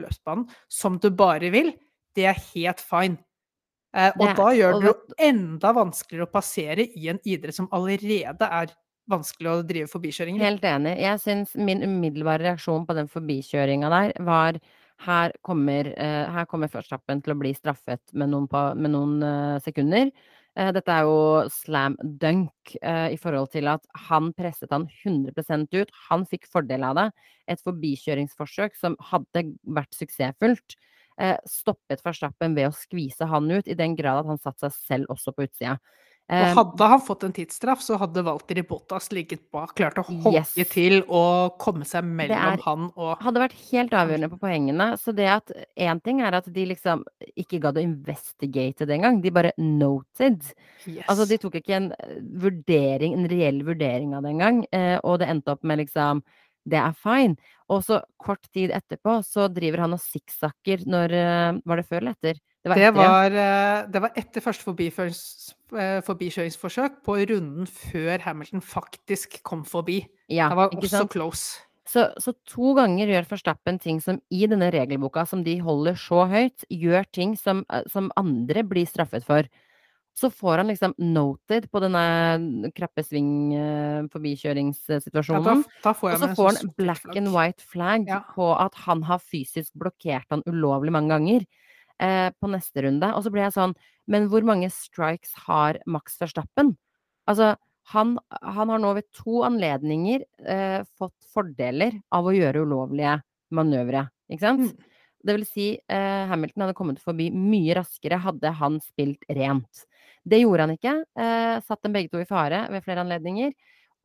løpsbanen som du bare vil. Det er helt fine. Eh, og er- da gjør det jo enda vanskeligere å passere i en idrett som allerede er vanskelig å drive forbikjøringer. Helt enig. Jeg syns min umiddelbare reaksjon på den forbikjøringa der var her kommer, eh, her kommer førstappen til å bli straffet med noen, på, med noen eh, sekunder. Eh, dette er jo slam dunk eh, i forhold til at han presset han 100% ut. Han fikk fordel av det. Et forbikjøringsforsøk som hadde vært suksessfullt, stoppet Verstappen ved å skvise han ut, i den grad at han satte seg selv også på utsida. Og Eh, hadde han fått en tidsstraff, så hadde Valtteri Bottas ligget bak, klart å hogge Yes. til og komme seg mellom er- han og hadde vært helt avgjørende på poengene. Så det at én ting er at de liksom ikke gadd å investigate det engang. De bare noted. Yes. Altså, de tok ikke en eh, vurdering, en reell vurdering av det engang. Eh, og det endte opp med liksom Det er fine. Og så kort tid etterpå så driver han og sikksakker når eh, Var det før eller etter? Det var etter, det var, eh, det var etter første eh, forbikjøringsforsøk på runden før Hamilton faktisk kom forbi. Ja, Det var også close. Så, så to ganger gjør Forstappen ting som i denne regelboka, som de holder så høyt, gjør ting som, som andre blir straffet for. Så får han liksom noted på denne krappe sving-forbikjøringssituasjonen. da får Og så får han black flagg. and white flag Ja. på at han har fysisk blokkert han ulovlig mange ganger eh, på neste runde. Og så blir jeg sånn Men hvor mange strikes har Max Verstappen? Altså, han, han har nå ved to anledninger eh, fått fordeler av å gjøre ulovlige manøvre, ikke sant? Mm. Det vil si, eh, Hamilton hadde kommet forbi mye raskere hadde han spilt rent. Det gjorde han ikke. Eh, satt dem begge to i fare ved flere anledninger.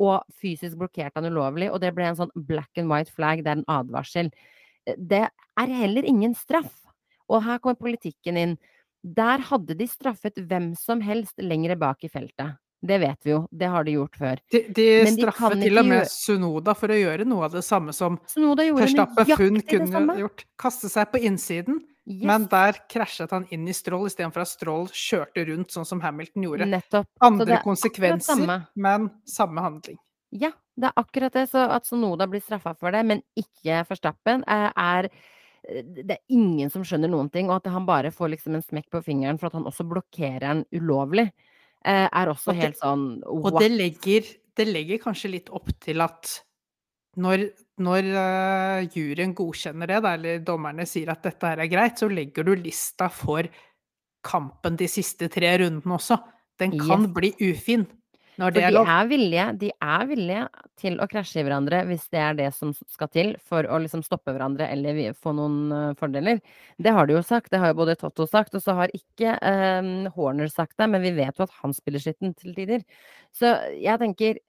Og fysisk blokkerte han ulovlig, og det ble en sånn black and white flag, det er en advarsel. Eh, Det er heller ingen straff. Og her kommer politikken inn. Der hadde de straffet hvem som helst lengre bak i feltet. Det vet vi jo, det har de gjort før. De, de de straffer til og med gjøre- Sunoda for å gjøre noe av det samme som Funn Verstappen Fun kunne gjort. Kaste seg på innsiden, Yes, men der krasjet han inn i Stroll istedenfor at Stroll kjørte rundt sånn som Hamilton gjorde. nettopp. Så Andre det er konsekvenser, samme. men samme handling. Ja, det er akkurat det. Så at Sonoda blir straffa for det, men ikke Verstappen, eh, er eh, Det er ingen som skjønner noen ting. Og at han bare får liksom en smekk på fingeren for at han også blokkerer den ulovlig, eh, er også Og det- helt sånn Og det legger, det legger kanskje litt opp til at når, når eh, juryen godkjenner det, da, eller dommerne sier at dette her er greit, så legger du lista for kampen de siste tre rundene også. Den kan Yes. bli ufin når det er de lov. er villige, de er villige til å krasje i hverandre hvis det er det som skal til for å liksom stoppe hverandre eller få noen eh, fordeler. Det har de jo sagt, det har jo både Totto sagt, og så har ikke eh, Horner sagt det, men vi vet jo at han spiller skitten til tider. Så jeg tenker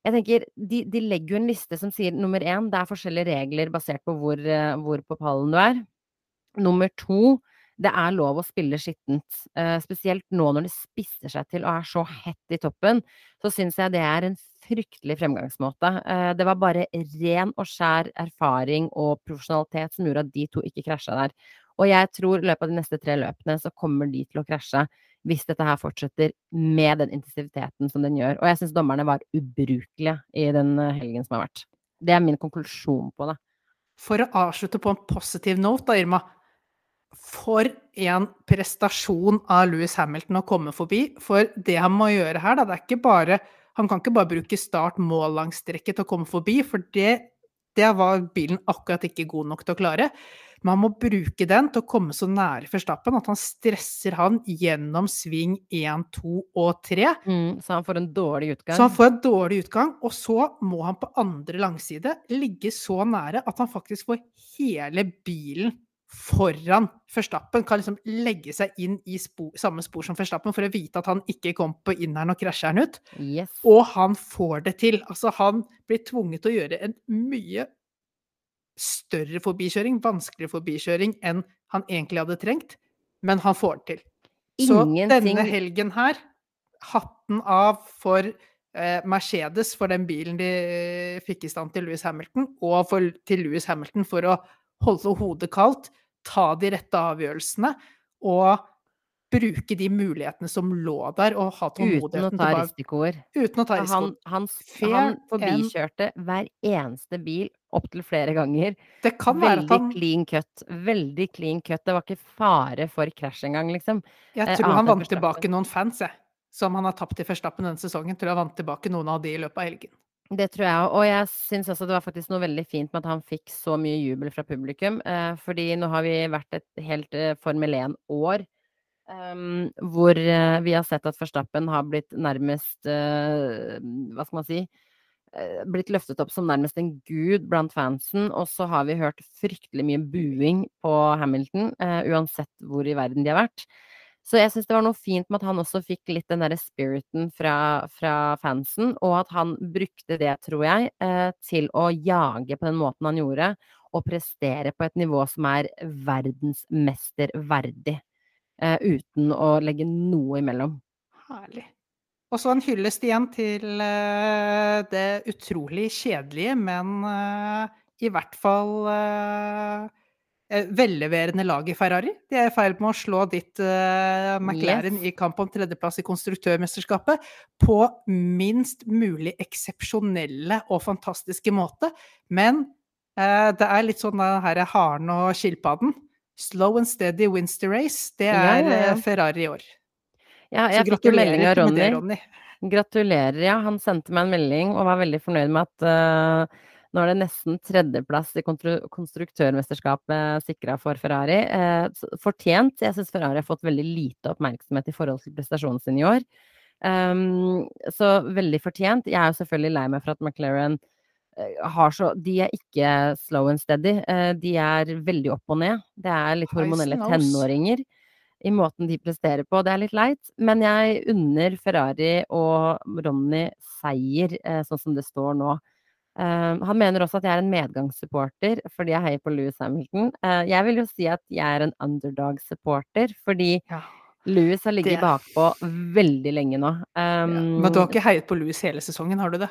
jeg tenker, de, de legger jo en liste som sier nummer én, det er forskjellige regler basert på hvor, eh, hvor på pallen du er. Nummer to, det er lov å spille skittent. Eh, spesielt nå når det spisser seg til og er så hett i toppen, så syns jeg det er en fryktelig fremgangsmåte. Eh, det var bare ren og skjær erfaring og profesjonalitet som gjorde at de to ikke krasja der. Og jeg tror i løpet av de neste tre løpene så kommer de til å krasje hvis dette her fortsetter med den intensiviteten som den gjør. Og jeg syns dommerne var ubrukelige i den eh, helgen som har vært. Det er min konklusjon på det. For å avslutte på en positiv note da, Irma. For en prestasjon av Louis Hamilton å komme forbi. For det han må gjøre her, da, det er ikke bare Han kan ikke bare bruke start-mål-langstrekket til å komme forbi, for det, det var bilen akkurat ikke god nok til å klare. Man må bruke den til å komme så nære Verstappen at han stresser han gjennom sving 1, 2 og 3. Mm, så han får en dårlig utgang? Så han får en dårlig utgang, og så må han på andre langside ligge så nære at han faktisk får hele bilen foran Verstappen. Kan liksom legge seg inn i spor, samme spor som Verstappen for å vite at han ikke kom på inneren og krasjer han ut. Yes. Og han får det til. Altså, han blir tvunget til å gjøre en mye større forbikjøring, vanskeligere forbikjøring enn han egentlig hadde trengt, men han får det til. Så denne helgen her, hatten av for eh, Mercedes for den bilen de fikk i stand til Louis Hamilton, og for, til Louis Hamilton for å holde hodet kaldt, ta de rette avgjørelsene og bruke de mulighetene som lå der, og ha uten å ta bare risikoer. Uten å ta risikoer. Han, han, han forbikjørte hver eneste bil opptil flere ganger. Det kan være at Veldig han clean cut. Veldig clean cut. Det var ikke fare for krasj engang, liksom. Jeg eh, tror eh, han vant tilbake noen fans, jeg. Som han har tapt i Verstappen denne sesongen. Tror jeg vant tilbake noen av de i løpet av helgen. Det tror jeg òg. Og jeg syns også det var faktisk noe veldig fint med at han fikk så mye jubel fra publikum. Eh, fordi nå har vi vært et helt eh, Formel 1-år ehm, hvor eh, vi har sett at Verstappen har blitt nærmest eh, Hva skal man si? eh, Blitt løftet opp som nærmest en gud blant fansen. Og så har vi hørt fryktelig mye buing på Hamilton, uansett hvor i verden de har vært. Så jeg syns det var noe fint med at han også fikk litt den derre spiriten fra, fra fansen, og at han brukte det, tror jeg, eh, til å jage på den måten han gjorde, og prestere på et nivå som er verdensmesterverdig. Eh, uten å legge noe imellom. Herlig. Og så en hyllest igjen til eh, det utrolig kjedelige, men i hvert fall eh, lag i Ferrari. De er i ferd med å slå ditt uh, McLaren Yes. i kamp om tredjeplass i konstruktørmesterskapet på minst mulig eksepsjonelle og fantastiske måte. Men uh, det er litt sånn uh, her er haren og skilpadden. Slow and steady wins the race. Det er ja, ja. Ferrari i år. Ja, jeg fikk jo melding av Ronny. Ronny. Gratulerer, ja. Han sendte meg en melding og var veldig fornøyd med at nå er det nesten tredjeplass i konstruktørmesterskapet sikra for Ferrari. Eh, fortjent. Jeg syns Ferrari har fått veldig lite oppmerksomhet i forhold til prestasjonen sin i år. Um, så veldig fortjent. Jeg er jo selvfølgelig lei meg for at McLaren eh, har så De er ikke slow and steady. eh, de er veldig opp og ned. Det er litt hormonelle tenåringer i måten de presterer på. Det er litt leit, men jeg unner Ferrari og Ronny seier, sånn som det står nå. Eh, han mener også at jeg er en medgangssupporter fordi jeg heier på Louis Hamilton. Uh, jeg vil jo si at jeg er en underdog-supporter, fordi Ja. Louis har ligget Det- bakpå veldig lenge nå. Ja. Um, Men du har ikke heiet på Louis hele sesongen, har du det?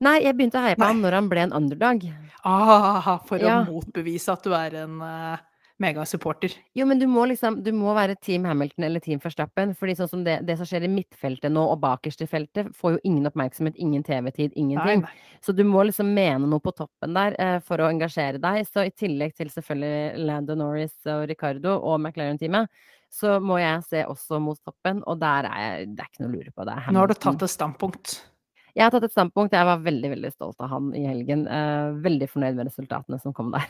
Nei, jeg begynte å heie på Nei. han når han ble en underdog. Ah, for Ja. å motbevise at du er en uh, megasupporter. Jo, men du må liksom Du må være Team Hamilton eller Team Verstappen. fordi sånn som det, det som skjer i midtfeltet nå, og bakerst i feltet, får jo ingen oppmerksomhet, ingen TV-tid, ingenting. nei. Så du må liksom mene noe på toppen der eh, for å engasjere deg. Så i tillegg til selvfølgelig Lando Norris og Ricardo og McLaren-teamet, så må jeg se også mot toppen, og der er jeg Det er ikke noe å lure på. Det Nå har du tatt et standpunkt. Jeg har tatt et standpunkt. Jeg var veldig, veldig stolt av han i helgen. Eh, veldig fornøyd med resultatene som kom der.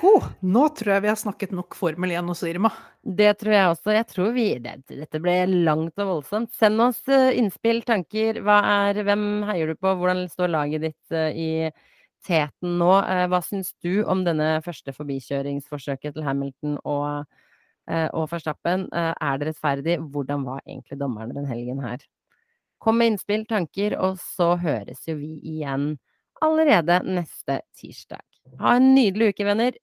Ho, nå tror jeg vi har snakket nok Formel 1 også, Irma. Det tror jeg også. Jeg tror vi det, Dette ble langt og voldsomt. Send oss eh, innspill, tanker. Er, hvem heier du på? Hvordan står laget ditt eh, i teten nå? Eh, hva syns du om denne første forbikjøringsforsøket til Hamilton og, og Verstappen? Er det rettferdig? Hvordan var egentlig dommerne den helgen her? Kom med innspill, tanker, og så høres jo vi igjen allerede neste tirsdag. Ha en nydelig uke, venner.